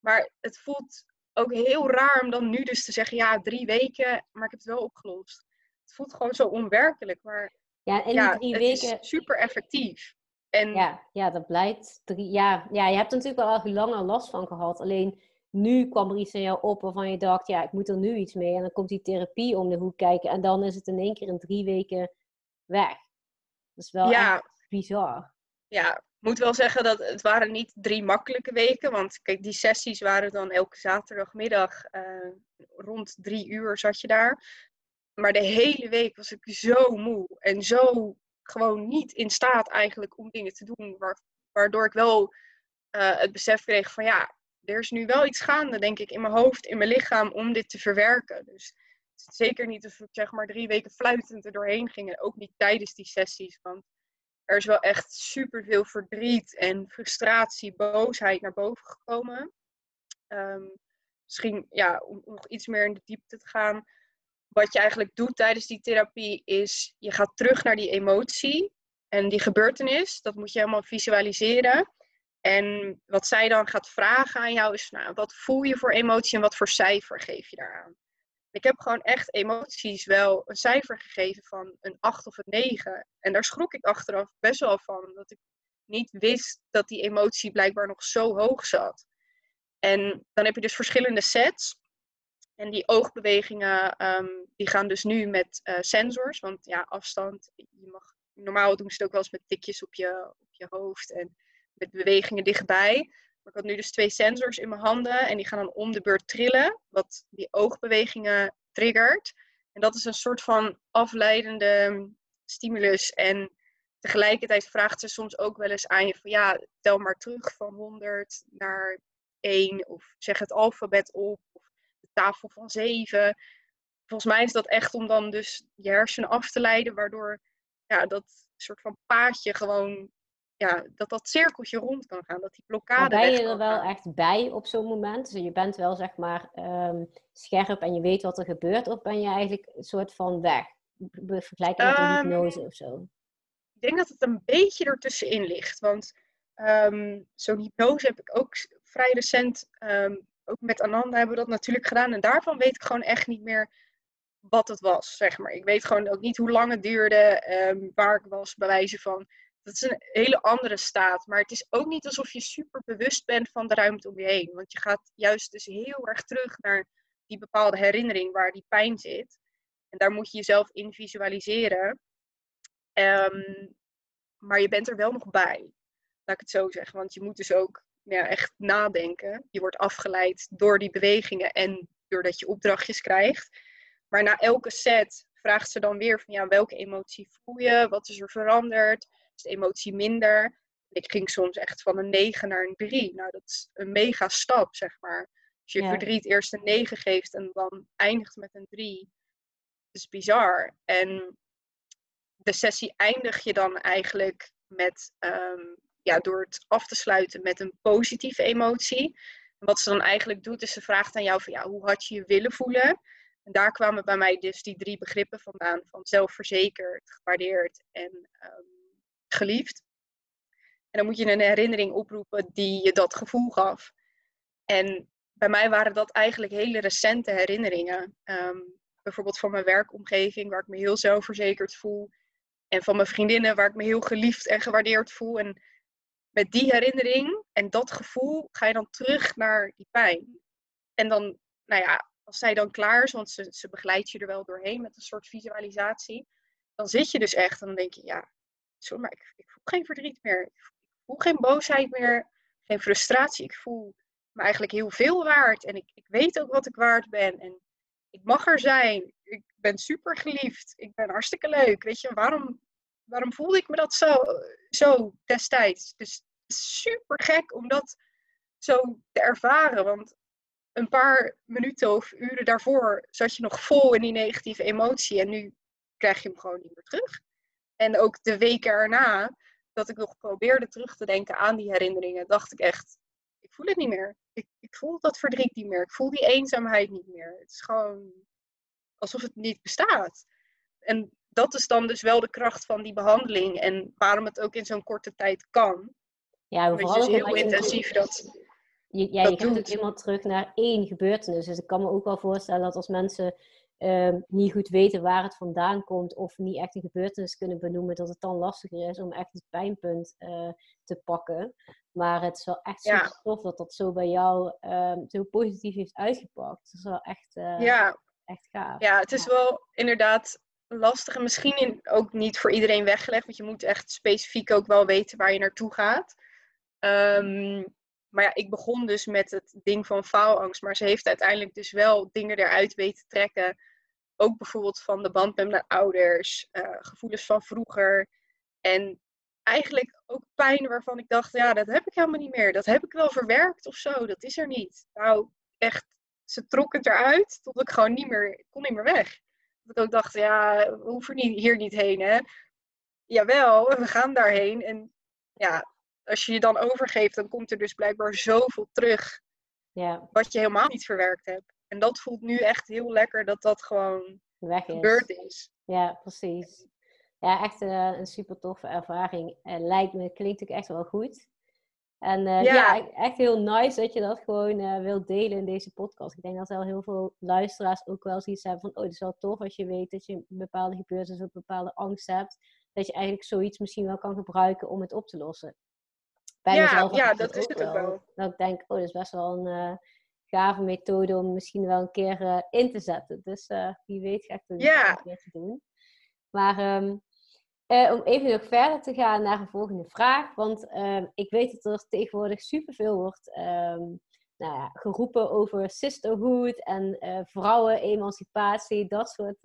Maar het voelt ook heel raar om dan nu dus te zeggen, ja, drie weken, maar ik heb het wel opgelost. Het voelt gewoon zo onwerkelijk, maar ja, in ja, drie weken... is super effectief. En... Ja, ja, dat blijkt. Drie, ja, ja, je hebt er natuurlijk al langer last van gehad. Alleen nu kwam er iets in jou op waarvan je dacht, ja, ik moet er nu iets mee. En dan komt die therapie om de hoek kijken. En dan is het in één keer in drie weken weg. Dat is wel ja. echt bizar. Ja, moet wel zeggen dat het waren niet drie makkelijke weken. Want kijk, die sessies waren dan elke zaterdagmiddag uh, rond drie uur zat je daar. Maar de hele week was ik zo moe en zo gewoon niet in staat eigenlijk om dingen te doen. Waardoor ik wel uh, het besef kreeg van ja, er is nu wel iets gaande, denk ik, in mijn hoofd, in mijn lichaam om dit te verwerken. Dus zeker niet alsof ik zeg maar drie weken fluitend er doorheen ging. En ook niet tijdens die sessies. Want er is wel echt super veel verdriet en frustratie, boosheid naar boven gekomen. Um, misschien ja, om nog iets meer in de diepte te gaan. Wat je eigenlijk doet tijdens die therapie is, je gaat terug naar die emotie en die gebeurtenis. Dat moet je helemaal visualiseren. En wat zij dan gaat vragen aan jou is, nou, wat voel je voor emotie en wat voor cijfer geef je daaraan? Ik heb gewoon echt emoties wel een cijfer gegeven van een 8 of een 9. En daar schrok ik achteraf best wel van, omdat ik niet wist dat die emotie blijkbaar nog zo hoog zat. En dan heb je dus verschillende sets. En die oogbewegingen, ehm, die gaan dus nu met uh, sensors. Want ja, afstand, je mag, normaal doen ze het ook wel eens met tikjes op je, op je hoofd en met bewegingen dichtbij. Ik had nu dus twee sensors in mijn handen en die gaan dan om de beurt trillen, wat die oogbewegingen triggert. En dat is een soort van afleidende stimulus. En tegelijkertijd vraagt ze soms ook wel eens aan je van ja, tel maar terug van 100 naar 1 of zeg het alfabet op of de tafel van 7. Volgens mij is dat echt om dan dus je hersenen af te leiden, waardoor ja, dat soort van paadje gewoon ja, dat dat cirkeltje rond kan gaan, dat die blokkade. Maar ben je er wel echt bij op zo'n moment? Dus je bent wel zeg maar um, scherp en je weet wat er gebeurt, of ben je eigenlijk een soort van weg? Vergelijken met een um, hypnose of zo? Ik denk dat het een beetje ertussenin ligt. Want um, zo'n hypnose heb ik ook vrij recent, ook met Ananda hebben we dat natuurlijk gedaan. En daarvan weet ik gewoon echt niet meer wat het was, zeg maar. Ik weet gewoon ook niet hoe lang het duurde, waar ik was, bij wijze van dat is een hele andere staat. Maar het is ook niet alsof je super bewust bent van de ruimte om je heen. Want je gaat juist dus heel erg terug naar die bepaalde herinnering waar die pijn zit. En daar moet je jezelf in visualiseren. Ehm, maar je bent er wel nog bij. Laat ik het zo zeggen. Want je moet dus ook ja, echt nadenken. Je wordt afgeleid door die bewegingen en doordat je opdrachtjes krijgt. Maar na elke set vraagt ze dan weer van ja, welke emotie voel je? Wat is er veranderd? Is de emotie minder? Ik ging soms echt van een 9 naar een 3. Nou, dat is een mega stap, zeg maar. Als je verdriet eerst een 9 geeft en dan eindigt met een 3, dat is bizar. En de sessie eindig je dan eigenlijk met, ehm, ja, door het af te sluiten met een positieve emotie. En wat ze dan eigenlijk doet, is ze vraagt aan jou van ja, hoe had je je willen voelen? En daar kwamen bij mij dus die drie begrippen vandaan: van zelfverzekerd, gewaardeerd en um, geliefd. En dan moet je een herinnering oproepen die je dat gevoel gaf. En bij mij waren dat eigenlijk hele recente herinneringen. Ehm, bijvoorbeeld van mijn werkomgeving, waar ik me heel zelfverzekerd voel. En van mijn vriendinnen, waar ik me heel geliefd en gewaardeerd voel. En met die herinnering en dat gevoel ga je dan terug naar die pijn. En dan, nou ja, als zij dan klaar is, want ze, ze begeleidt je er wel doorheen met een soort visualisatie, dan zit je dus echt en dan denk je, ja, maar ik, ik voel geen verdriet meer. Ik voel geen boosheid meer, geen frustratie. Ik voel me eigenlijk heel veel waard en ik, ik weet ook wat ik waard ben. En ik mag er zijn. Ik ben super geliefd. Ik ben hartstikke leuk. Weet je, waarom, waarom voelde ik me dat zo, zo destijds? Dus super gek om dat zo te ervaren. Want een paar minuten of uren daarvoor zat je nog vol in die negatieve emotie. En nu krijg je hem gewoon niet meer terug. En ook de weken erna, dat ik nog probeerde terug te denken aan die herinneringen, dacht ik echt, ik voel het niet meer. Ik, ik voel dat verdriet niet meer. Ik voel die eenzaamheid niet meer. Het is gewoon alsof het niet bestaat. En dat is dan dus wel de kracht van die behandeling en waarom het ook in zo'n korte tijd kan. Ja, vooral dus heel intensief dat. Je, ja, je gaat ook helemaal terug naar één gebeurtenis. Dus ik kan me ook wel voorstellen dat als mensen Ehm, niet goed weten waar het vandaan komt of niet echt een gebeurtenis kunnen benoemen, dat het dan lastiger is om echt het pijnpunt uh, te pakken. Maar het is wel echt super tof dat dat zo bij jou um, zo positief heeft uitgepakt. Dat is wel echt, uh, ja. echt gaaf. Ja, het is wel inderdaad lastig en misschien in, ook niet voor iedereen weggelegd, want je moet echt specifiek ook wel weten waar je naartoe gaat. Um, maar ja, ik begon dus met het ding van faalangst. Maar ze heeft uiteindelijk dus wel dingen eruit weten trekken. Ook bijvoorbeeld van de band met mijn ouders, uh, gevoelens van vroeger. En eigenlijk ook pijn waarvan ik dacht, ja, dat heb ik helemaal niet meer. Dat heb ik wel verwerkt of zo. Dat is er niet. Nou, echt, ze trok het eruit tot ik gewoon niet meer, kon niet meer weg. Dat ik ook dacht, ja, we hoeven hier niet heen, hè. Jawel, we gaan daarheen. En ja, als je je dan overgeeft, dan komt er dus blijkbaar zoveel terug. Ja. Wat je helemaal niet verwerkt hebt. En dat voelt nu echt heel lekker dat dat gewoon Weg is. gebeurd is. Ja, precies. Ja, echt uh, een super toffe ervaring. Uh, lijkt me, klinkt ook echt wel goed. En uh, ja. ja. echt heel nice dat je dat gewoon wilt delen in deze podcast. Ik denk dat wel heel veel luisteraars ook wel zoiets hebben van... oh, het is wel tof als je weet dat je een bepaalde gebeurtenis of een bepaalde angst hebt. Dat je eigenlijk zoiets misschien wel kan gebruiken om het op te lossen bij ja, Ja, dat is het ook wel. Dat ik denk, oh, dat is best wel een uh, gave methode om misschien wel een keer uh, in te zetten. Dus uh, wie weet ga ik het ja. een keer te doen. Maar um, om even nog verder te gaan naar een volgende vraag. Want ehm, ik weet dat er tegenwoordig superveel wordt um, nou ja, geroepen over sisterhood en vrouwen-emancipatie. Dat soort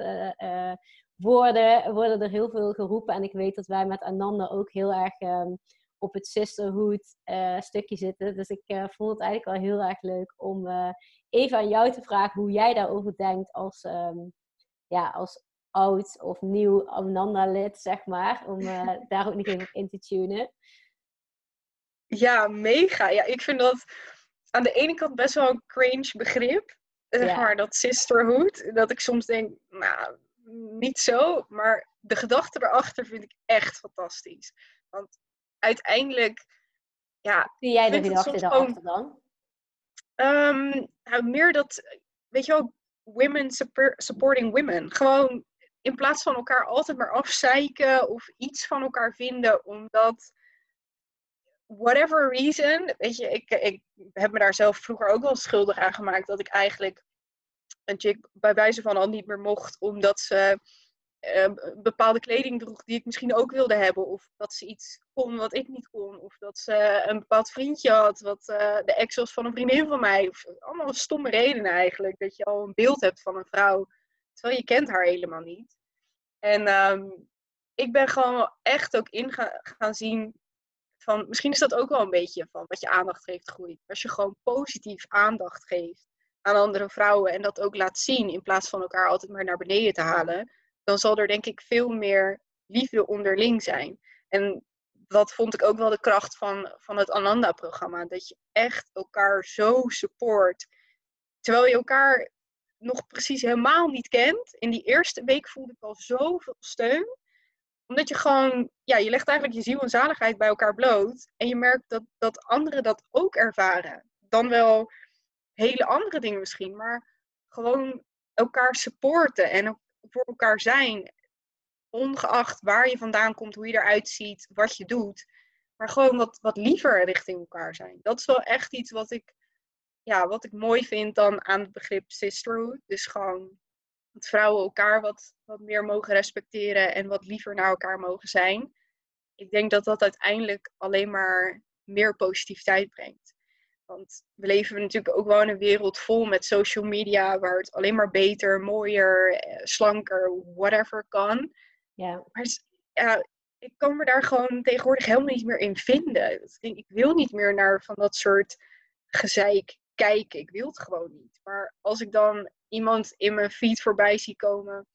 woorden worden er heel veel geroepen. En ik weet dat wij met Ananda ook heel erg op het sisterhood uh, stukje zitten. Dus ik uh, vond het eigenlijk wel heel erg leuk om uh, even aan jou te vragen hoe jij daarover denkt als, um, ja, als oud of nieuw Ananda-lid, zeg maar. Om daar ook nog even op in te tunen. Ja, mega. Ja, ik vind dat aan de ene kant best wel een cringe begrip. Zeg maar, dat sisterhood. Dat ik soms denk, nou, niet zo. Maar de gedachte erachter vind ik echt fantastisch. Want uiteindelijk, ja. Zie jij de gedachte daarachter dan? Um, nou, meer dat, weet je wel, women supporting women. Gewoon in plaats van elkaar altijd maar afzeiken of iets van elkaar vinden, omdat whatever reason, weet je, ik, ik heb me daar zelf vroeger ook wel schuldig aan gemaakt dat ik eigenlijk een chick bij wijze van al niet meer mocht omdat ze uh, bepaalde kleding droeg die ik misschien ook wilde hebben. Of dat ze iets wat ik niet kon. Of dat ze een bepaald vriendje had wat uh, de ex was van een vriendin van mij. Of, allemaal stomme redenen eigenlijk. Dat je al een beeld hebt van een vrouw. Terwijl je kent haar helemaal niet. En um, ik ben gewoon echt ook in gaan zien van... Misschien is dat ook wel een beetje van wat je aandacht geeft groeit. Als je gewoon positief aandacht geeft aan andere vrouwen. En dat ook laat zien in plaats van elkaar altijd maar naar beneden te halen dan zal er denk ik veel meer liefde onderling zijn. En dat vond ik ook wel de kracht van, van het Ananda-programma. Dat je echt elkaar zo support. Terwijl je elkaar nog precies helemaal niet kent. In die eerste week voelde ik al zoveel steun. Omdat je gewoon, ja, je legt eigenlijk je ziel en zaligheid bij elkaar bloot. En je merkt dat, dat anderen dat ook ervaren. Dan wel hele andere dingen misschien, maar gewoon elkaar supporten en voor elkaar zijn. Ongeacht waar je vandaan komt, hoe je eruit ziet, wat je doet. Maar gewoon wat, wat liever richting elkaar zijn. Dat is wel echt iets wat ik, ja, wat ik mooi vind dan aan het begrip sisterhood. Dus gewoon dat vrouwen elkaar wat, wat meer mogen respecteren en wat liever naar elkaar mogen zijn. Ik denk dat dat uiteindelijk alleen maar meer positiviteit brengt. Want we leven natuurlijk ook wel in een wereld vol met social media, waar het alleen maar beter, mooier, eh, slanker, whatever kan. Ja. Maar ja, ik kan me daar gewoon tegenwoordig helemaal niet meer in vinden. Ik wil niet meer naar van dat soort gezeik kijken. Ik wil het gewoon niet. Maar als ik dan iemand in mijn feed voorbij zie komen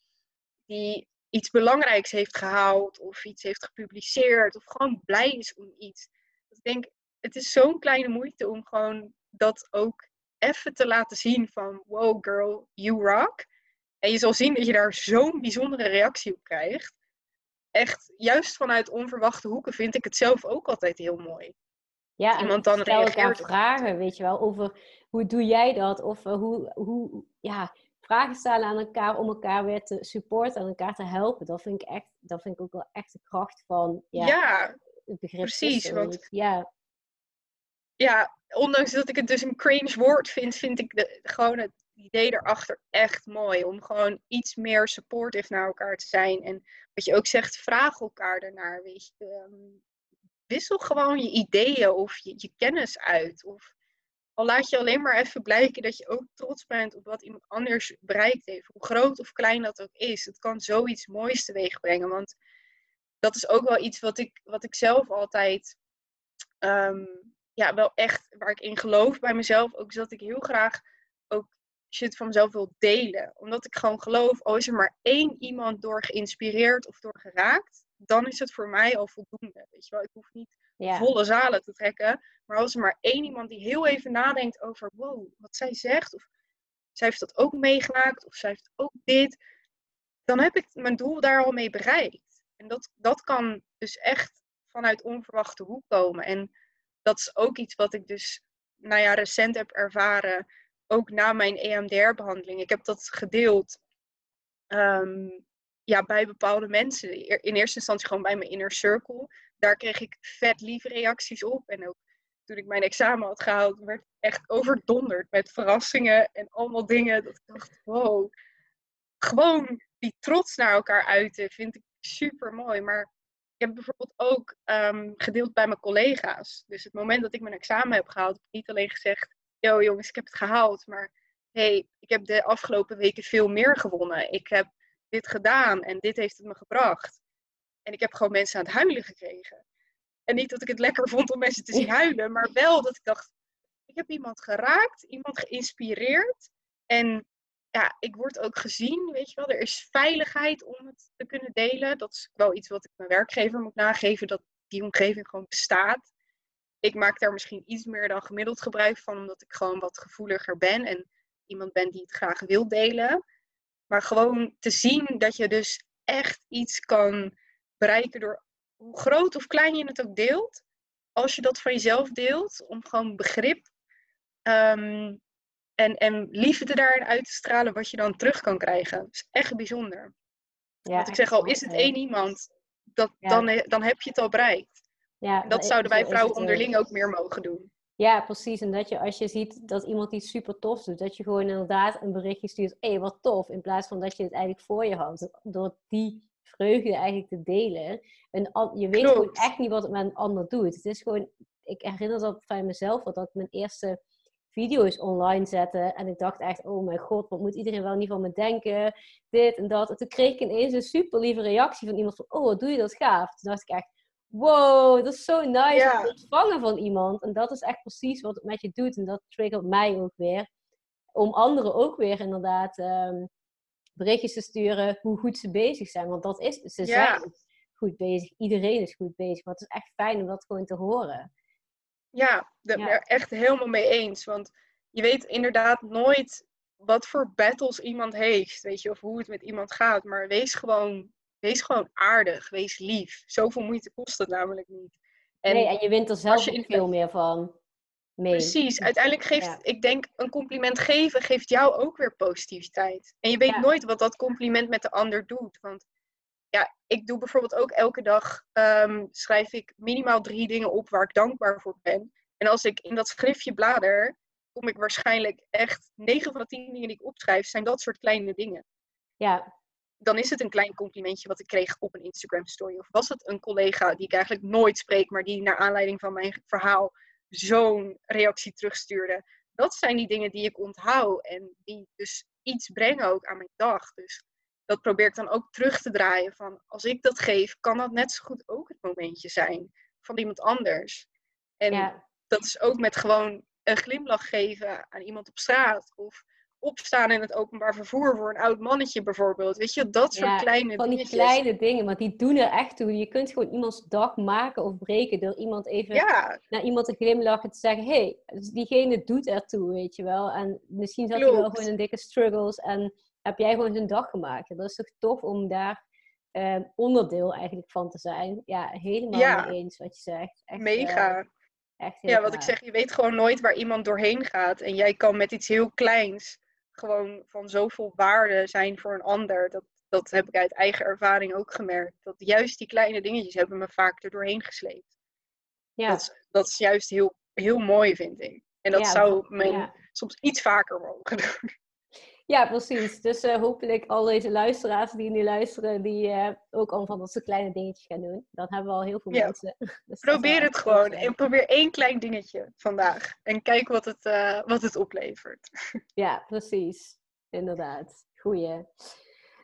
die iets belangrijks heeft gehaald of iets heeft gepubliceerd of gewoon blij is om iets. ik denk, het is zo'n kleine moeite om gewoon dat ook even te laten zien van wow girl, you rock. En je zal zien dat je daar zo'n bijzondere reactie op krijgt. Echt, juist vanuit onverwachte hoeken vind ik het zelf ook altijd heel mooi. Ja, iemand dan stel elkaar vragen, weet je wel, over hoe doe jij dat? Of uh, hoe, hoe, ja, vragen stellen aan elkaar om elkaar weer te supporten en elkaar te helpen. Dat vind ik echt, dat vind ik ook wel echt de kracht van ja, ja het begrip. Precies, want ja ja, ondanks dat ik het dus een cringe woord vind, vind ik de, gewoon het idee erachter echt mooi. Om gewoon iets meer supportive naar elkaar te zijn. En wat je ook zegt, vraag elkaar daarnaar. Weet je, um, wissel gewoon je ideeën of je, je kennis uit. Of al laat je alleen maar even blijken dat je ook trots bent op wat iemand anders bereikt heeft. Hoe groot of klein dat ook is. Het kan zoiets moois teweeg brengen. Want dat is ook wel iets wat ik, wat ik zelf altijd um, ja, wel echt waar ik in geloof bij mezelf. Ook dat ik heel graag ook shit van mezelf wil delen. Omdat ik gewoon geloof, al is er maar één iemand door geïnspireerd of door geraakt, dan is het voor mij al voldoende. Weet je wel, ik hoef niet volle zalen te trekken. Maar als er maar één iemand die heel even nadenkt over, wow, wat zij zegt, of zij heeft dat ook meegemaakt, of zij heeft ook dit, dan heb ik mijn doel daar al mee bereikt. En dat, dat kan dus echt vanuit onverwachte hoek komen. En dat is ook iets wat ik dus, nou ja, recent heb ervaren. Ook na mijn EMDR-behandeling. Ik heb dat gedeeld ehm, ja, bij bepaalde mensen. In eerste instantie gewoon bij mijn inner circle. Daar kreeg ik vet lieve reacties op. En ook toen ik mijn examen had gehaald, werd ik echt overdonderd met verrassingen en allemaal dingen. Dat ik dacht, wow. Gewoon die trots naar elkaar uiten vind ik super mooi. Maar ik heb bijvoorbeeld ook ehm, gedeeld bij mijn collega's. Dus het moment dat ik mijn examen heb gehaald, heb ik niet alleen gezegd: Yo jongens, ik heb het gehaald. Maar hey, ik heb de afgelopen weken veel meer gewonnen. Ik heb dit gedaan en dit heeft het me gebracht. En ik heb gewoon mensen aan het huilen gekregen. En niet dat ik het lekker vond om mensen te zien huilen, maar wel dat ik dacht: ik heb iemand geraakt, iemand geïnspireerd. En ja, ik word ook gezien, weet je wel. Er is veiligheid om het te kunnen delen. Dat is wel iets wat ik mijn werkgever moet nageven, dat die omgeving gewoon bestaat. Ik maak daar misschien iets meer dan gemiddeld gebruik van, omdat ik gewoon wat gevoeliger ben en iemand ben die het graag wil delen. Maar gewoon te zien dat je dus echt iets kan bereiken door hoe groot of klein je het ook deelt. Als je dat van jezelf deelt, om gewoon begrip um, en, en liefde daarin uit te stralen, wat je dan terug kan krijgen. Dat is echt bijzonder. Ja, Want ik zeg al, is het één iemand, dat, dan, dan heb je het al bereikt. Ja, dat zouden wij vrouwen onderling ook meer mogen doen. Ja, precies. En dat je als je ziet dat iemand iets super tof doet, dat je gewoon inderdaad een berichtje stuurt. Hé, hey, wat tof. In plaats van dat je het eigenlijk voor je houdt. Door die vreugde eigenlijk te delen. En je weet gewoon echt niet wat het met een ander doet. Het is gewoon, ik herinner dat van mezelf, dat ik mijn eerste video's online zette. En ik dacht echt, oh mijn god, wat moet iedereen wel niet van me denken? Dit en dat. En toen kreeg ik ineens een super lieve reactie van iemand van, oh wat doe je dat gaaf. Toen dacht ik echt, wow, dat is zo nice te ontvangen van iemand. En dat is echt precies wat het met je doet. En dat triggert mij ook weer. Om anderen ook weer inderdaad um, berichtjes te sturen hoe goed ze bezig zijn. Want dat is, ze zijn goed bezig. Iedereen is goed bezig. Maar het is echt fijn om dat gewoon te horen. Ja, daar ben ik echt helemaal mee eens. Want je weet inderdaad nooit wat voor battles iemand heeft. Weet je, of hoe het met iemand gaat. Maar wees gewoon wees gewoon aardig, wees lief. Zoveel moeite kost het namelijk niet. En nee, en je wint er zelf je veel meer van. Mee. Precies, uiteindelijk geeft, ik denk, een compliment geven geeft jou ook weer positiviteit. En je weet nooit wat dat compliment met de ander doet. Want ja, ik doe bijvoorbeeld ook elke dag, um, schrijf ik minimaal drie dingen op waar ik dankbaar voor ben. En als ik in dat schriftje blader, kom ik waarschijnlijk echt, 9 van de 10 dingen die ik opschrijf, zijn dat soort kleine dingen. Ja, dan is het een klein complimentje wat ik kreeg op een Instagram story. Of was het een collega die ik eigenlijk nooit spreek, maar die naar aanleiding van mijn verhaal zo'n reactie terugstuurde. Dat zijn die dingen die ik onthoud en die dus iets brengen ook aan mijn dag. Dus dat probeer ik dan ook terug te draaien van als ik dat geef, kan dat net zo goed ook het momentje zijn van iemand anders. En dat is ook met gewoon een glimlach geven aan iemand op straat of opstaan in het openbaar vervoer voor een oud mannetje bijvoorbeeld. Weet je, dat soort kleine van die kleine dingen, want die doen er echt toe. Je kunt gewoon iemands dag maken of breken door iemand even naar iemand te glimlachen te zeggen, hey, dus diegene doet ertoe, weet je wel. En misschien zat hij wel gewoon in dikke struggles en heb jij gewoon zijn dag gemaakt. Dat is toch tof om daar eh, onderdeel eigenlijk van te zijn. Ja, helemaal mee eens wat je zegt. Echt, Mega. Uh, echt ja, wat ik zeg, je weet gewoon nooit waar iemand doorheen gaat. En jij kan met iets heel kleins gewoon van zoveel waarde zijn voor een ander. Dat, dat heb ik uit eigen ervaring ook gemerkt. Dat juist die kleine dingetjes hebben me vaak er doorheen gesleept. Ja. Dat, is, dat is juist heel, heel mooi, vind ik. En dat zou men soms iets vaker mogen doen. Ja, precies. Dus uh, hopelijk al deze luisteraars die nu luisteren, die uh, ook al van dat soort kleine dingetjes gaan doen. Dan hebben we al heel veel mensen. Dus probeer het gewoon. En probeer één klein dingetje vandaag. En kijk wat het, uh, wat het oplevert. Ja, precies. Inderdaad. Goeie.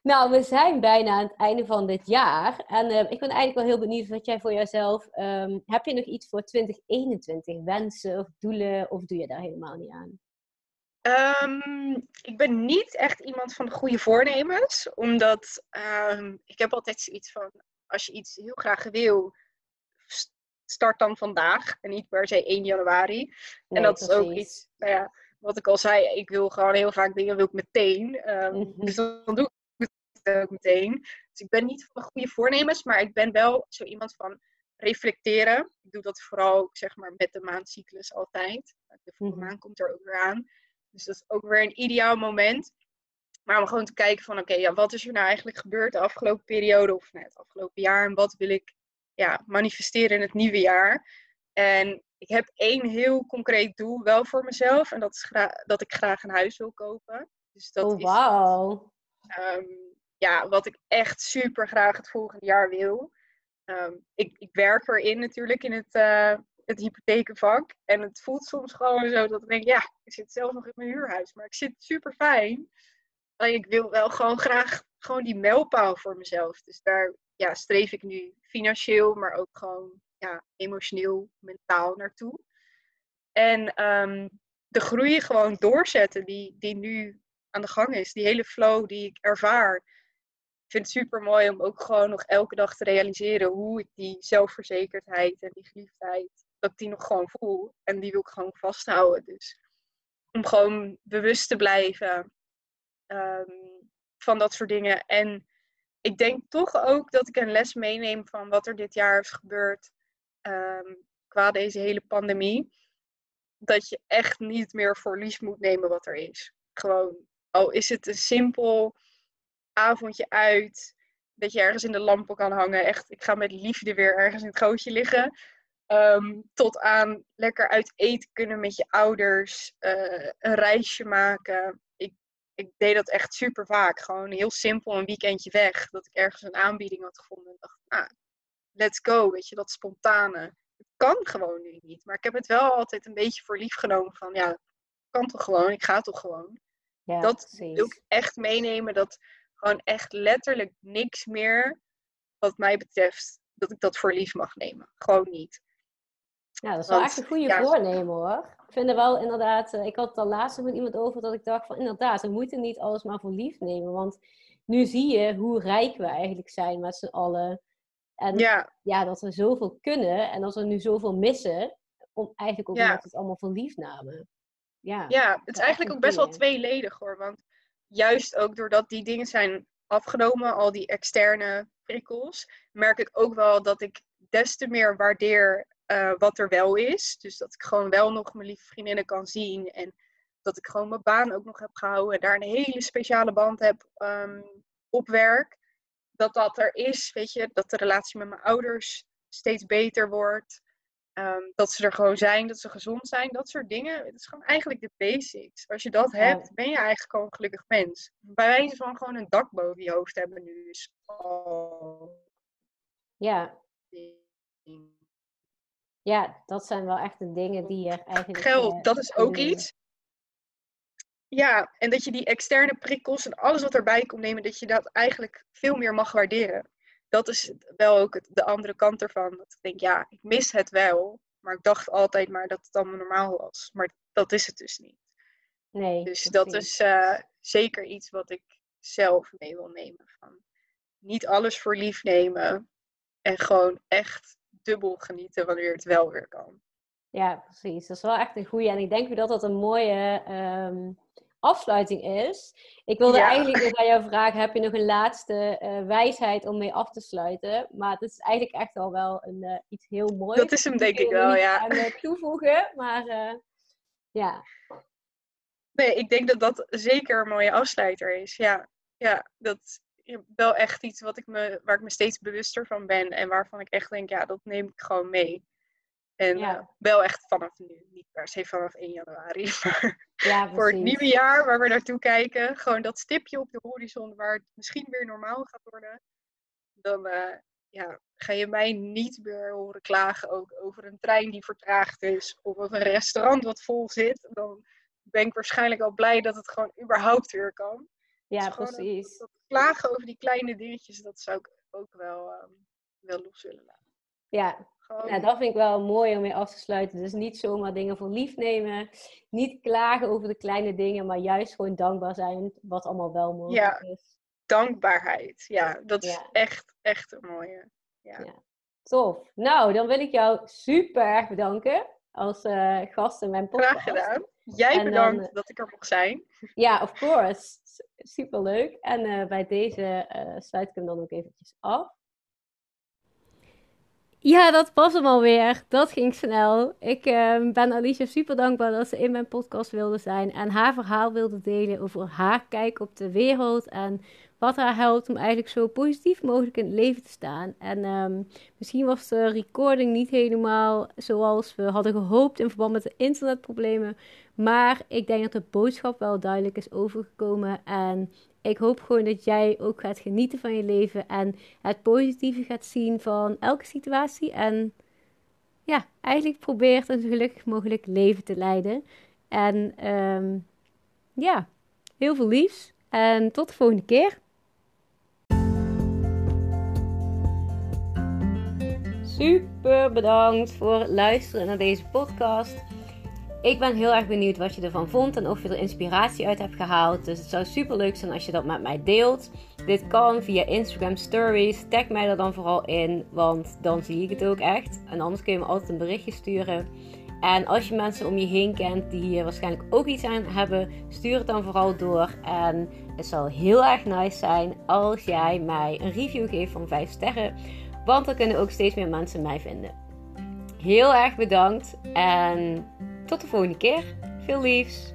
Nou, we zijn bijna aan het einde van dit jaar. En ik ben eigenlijk wel heel benieuwd wat jij voor jezelf... Um, heb je nog iets voor 2021? Wensen of doelen? Of doe je daar helemaal niet aan? Um, ik ben niet echt iemand van de goede voornemens, omdat um, ik heb altijd zoiets van, als je iets heel graag wil, start dan vandaag en niet per se 1 januari. en dat is ook iets, nou ja, wat ik al zei, ik wil gewoon heel vaak dingen wil ik meteen. Um, Dus dan doe ik het ook meteen. Dus ik ben niet van de goede voornemens, maar ik ben wel zo iemand van reflecteren. Ik doe dat vooral, zeg maar, met de maandcyclus altijd. De volle mhm. maan komt er ook weer aan. Dus dat is ook weer een ideaal moment. Maar om gewoon te kijken van, oké, ja, wat is er nou eigenlijk gebeurd de afgelopen periode of nou, het afgelopen jaar en wat wil ik ja, manifesteren in het nieuwe jaar. En ik heb één heel concreet doel wel voor mezelf en dat is dat ik graag een huis wil kopen. Dus dat oh, wauw. Is, um, ja, wat ik echt super graag het volgende jaar wil. Um, ik, ik werk erin natuurlijk in het, uh, het hypothekenvak. En het voelt soms gewoon zo dat ik denk, ja, ik zit zelf nog in mijn huurhuis, maar ik zit super fijn. Alleen ik wil wel gewoon graag gewoon die mijlpaal voor mezelf. Dus daar ja, streef ik nu financieel, maar ook gewoon ja, emotioneel, mentaal naartoe. En um, de groei gewoon doorzetten die, die nu aan de gang is. Die hele flow die ik ervaar. Ik vind het super mooi om ook gewoon nog elke dag te realiseren hoe ik die zelfverzekerdheid en die geliefdheid dat ik die nog gewoon voel. En die wil ik gewoon vasthouden. Dus om gewoon bewust te blijven ehm, van dat soort dingen. En ik denk toch ook dat ik een les meeneem van wat er dit jaar is gebeurd um, qua deze hele pandemie. Dat je echt niet meer voor lief moet nemen wat er is. Gewoon, al is het een simpel avondje uit, dat je ergens in de lampen kan hangen. Echt, ik ga met liefde weer ergens in het gootje liggen Ehm, tot aan lekker uit eten kunnen met je ouders. eh, een reisje maken. Ik, ik deed dat echt super vaak. Gewoon heel simpel een weekendje weg. Dat ik ergens een aanbieding had gevonden. En dacht, ah, let's go. Weet je, dat spontane. Het kan gewoon nu niet. Maar ik heb het wel altijd een beetje voor lief genomen. Van ja, kan toch gewoon. Ik ga toch gewoon. Ja, dat precies. wil ik echt meenemen. Dat gewoon echt letterlijk niks meer, wat mij betreft, dat ik dat voor lief mag nemen. Gewoon niet. Ja, dat is wel Want, echt een goede ja. voornemen hoor. Ik vind er wel inderdaad, eh, ik had het al laatst met iemand over dat ik dacht van inderdaad, we moeten niet alles maar voor lief nemen. Want nu zie je hoe rijk we eigenlijk zijn met z'n allen. En ja. Ja, dat we zoveel kunnen en als we nu zoveel missen, om, eigenlijk ook Ja. omdat we het allemaal voor lief namen. Ja, ja, het is eigenlijk ook best wel tweeledig hoor. Want juist ook doordat die dingen zijn afgenomen, al die externe prikkels, merk ik ook wel dat ik des te meer waardeer eh, wat er wel is. Dus dat ik gewoon wel nog mijn lieve vriendinnen kan zien. En dat ik gewoon mijn baan ook nog heb gehouden. En daar een hele speciale band heb ehm, op werk. Dat dat er is, weet je. Dat de relatie met mijn ouders steeds beter wordt. Ehm, dat ze er gewoon zijn, dat ze gezond zijn. Dat soort dingen. Het is gewoon eigenlijk de basics. Als je dat hebt, ben je eigenlijk gewoon een gelukkig mens. Bij wijze van gewoon een dak boven je hoofd hebben nu is al... ja, ja, dat zijn wel echt de dingen die er eigenlijk... eh, Geld, dat is ook iets. Ja, en dat je die externe prikkels en alles wat erbij komt nemen, dat je dat eigenlijk veel meer mag waarderen. Dat is wel ook het, de andere kant ervan. Dat ik denk, ja, ik mis het wel. Maar ik dacht altijd maar dat het allemaal normaal was. Maar dat is het dus niet. Nee, Dus dat is eh, zeker iets wat ik zelf mee wil nemen. Van niet alles voor lief nemen. En gewoon echt dubbel genieten wanneer het wel weer kan. Ja, precies. Dat is wel echt een goede. En ik denk dat dat een mooie ehm, afsluiting is. Ik wilde Ja. eigenlijk nog aan jou vragen: heb je nog een laatste eh, wijsheid om mee af te sluiten? Maar het is eigenlijk echt al wel een, eh, iets heel moois. Dat is hem denk ik wel, ja. Aan eh, toevoegen, maar ja. Nee, ik denk dat dat zeker een mooie afsluiter is. Ja, ja dat is wel echt iets wat ik me, waar ik me steeds bewuster van ben. En waarvan ik echt denk, ja, dat neem ik gewoon mee. En Ja. eh, wel echt vanaf nu. Niet per se vanaf 1 januari. Maar Ja, voor het nieuwe jaar waar we naartoe kijken. Gewoon dat stipje op de horizon waar het misschien weer normaal gaat worden. Dan eh, ja, ga je mij niet meer horen klagen ook over een trein die vertraagd is. Of over een restaurant wat vol zit. Dan ben ik waarschijnlijk al blij dat het gewoon überhaupt weer kan. Ja, Dus dat- precies. Dat, klagen over die kleine dingetjes, dat zou ik ook wel, ehm, wel los willen laten. Ja, Gewoon, Nou, dat vind ik wel mooi om mee af te sluiten. Dus niet zomaar dingen voor lief nemen. Niet klagen over de kleine dingen, maar juist gewoon dankbaar zijn wat allemaal wel mogelijk Ja. is. dankbaarheid. Ja, dat is Ja. echt, echt een mooie. Tof. Nou, dan wil ik jou super erg bedanken als eh, gast in mijn podcast. Graag gedaan. Jij dan, bedankt dat ik er mocht zijn. Ja, of course. Super leuk. En eh, bij deze eh, sluit ik hem dan ook eventjes af. Ja, dat was hem alweer. Dat ging snel. Ik eh, ben Alicia super dankbaar dat ze in mijn podcast wilde zijn en haar verhaal wilde delen over haar kijk op de wereld en wat haar helpt om eigenlijk zo positief mogelijk in het leven te staan. En ehm, misschien was de recording niet helemaal zoals we hadden gehoopt in verband met de internetproblemen, maar ik denk dat de boodschap wel duidelijk is overgekomen en ik hoop gewoon dat jij ook gaat genieten van je leven en het positieve gaat zien van elke situatie. En ja, eigenlijk probeert een zo gelukkig mogelijk leven te leiden. En ehm, ja, heel veel liefs. En tot de volgende keer. Super bedankt voor het luisteren naar deze podcast. Ik ben heel erg benieuwd wat je ervan vond en of je er inspiratie uit hebt gehaald. Dus het zou super leuk zijn als je dat met mij deelt. Dit kan via Instagram Stories. Tag mij er dan vooral in, want dan zie ik het ook echt. En anders kun je me altijd een berichtje sturen. En als je mensen om je heen kent die hier waarschijnlijk ook iets aan hebben, stuur het dan vooral door. En het zal heel erg nice zijn als jij mij een review geeft van 5 sterren. Want dan kunnen ook steeds meer mensen mij vinden. Heel erg bedankt en tot de volgende keer. Veel liefs.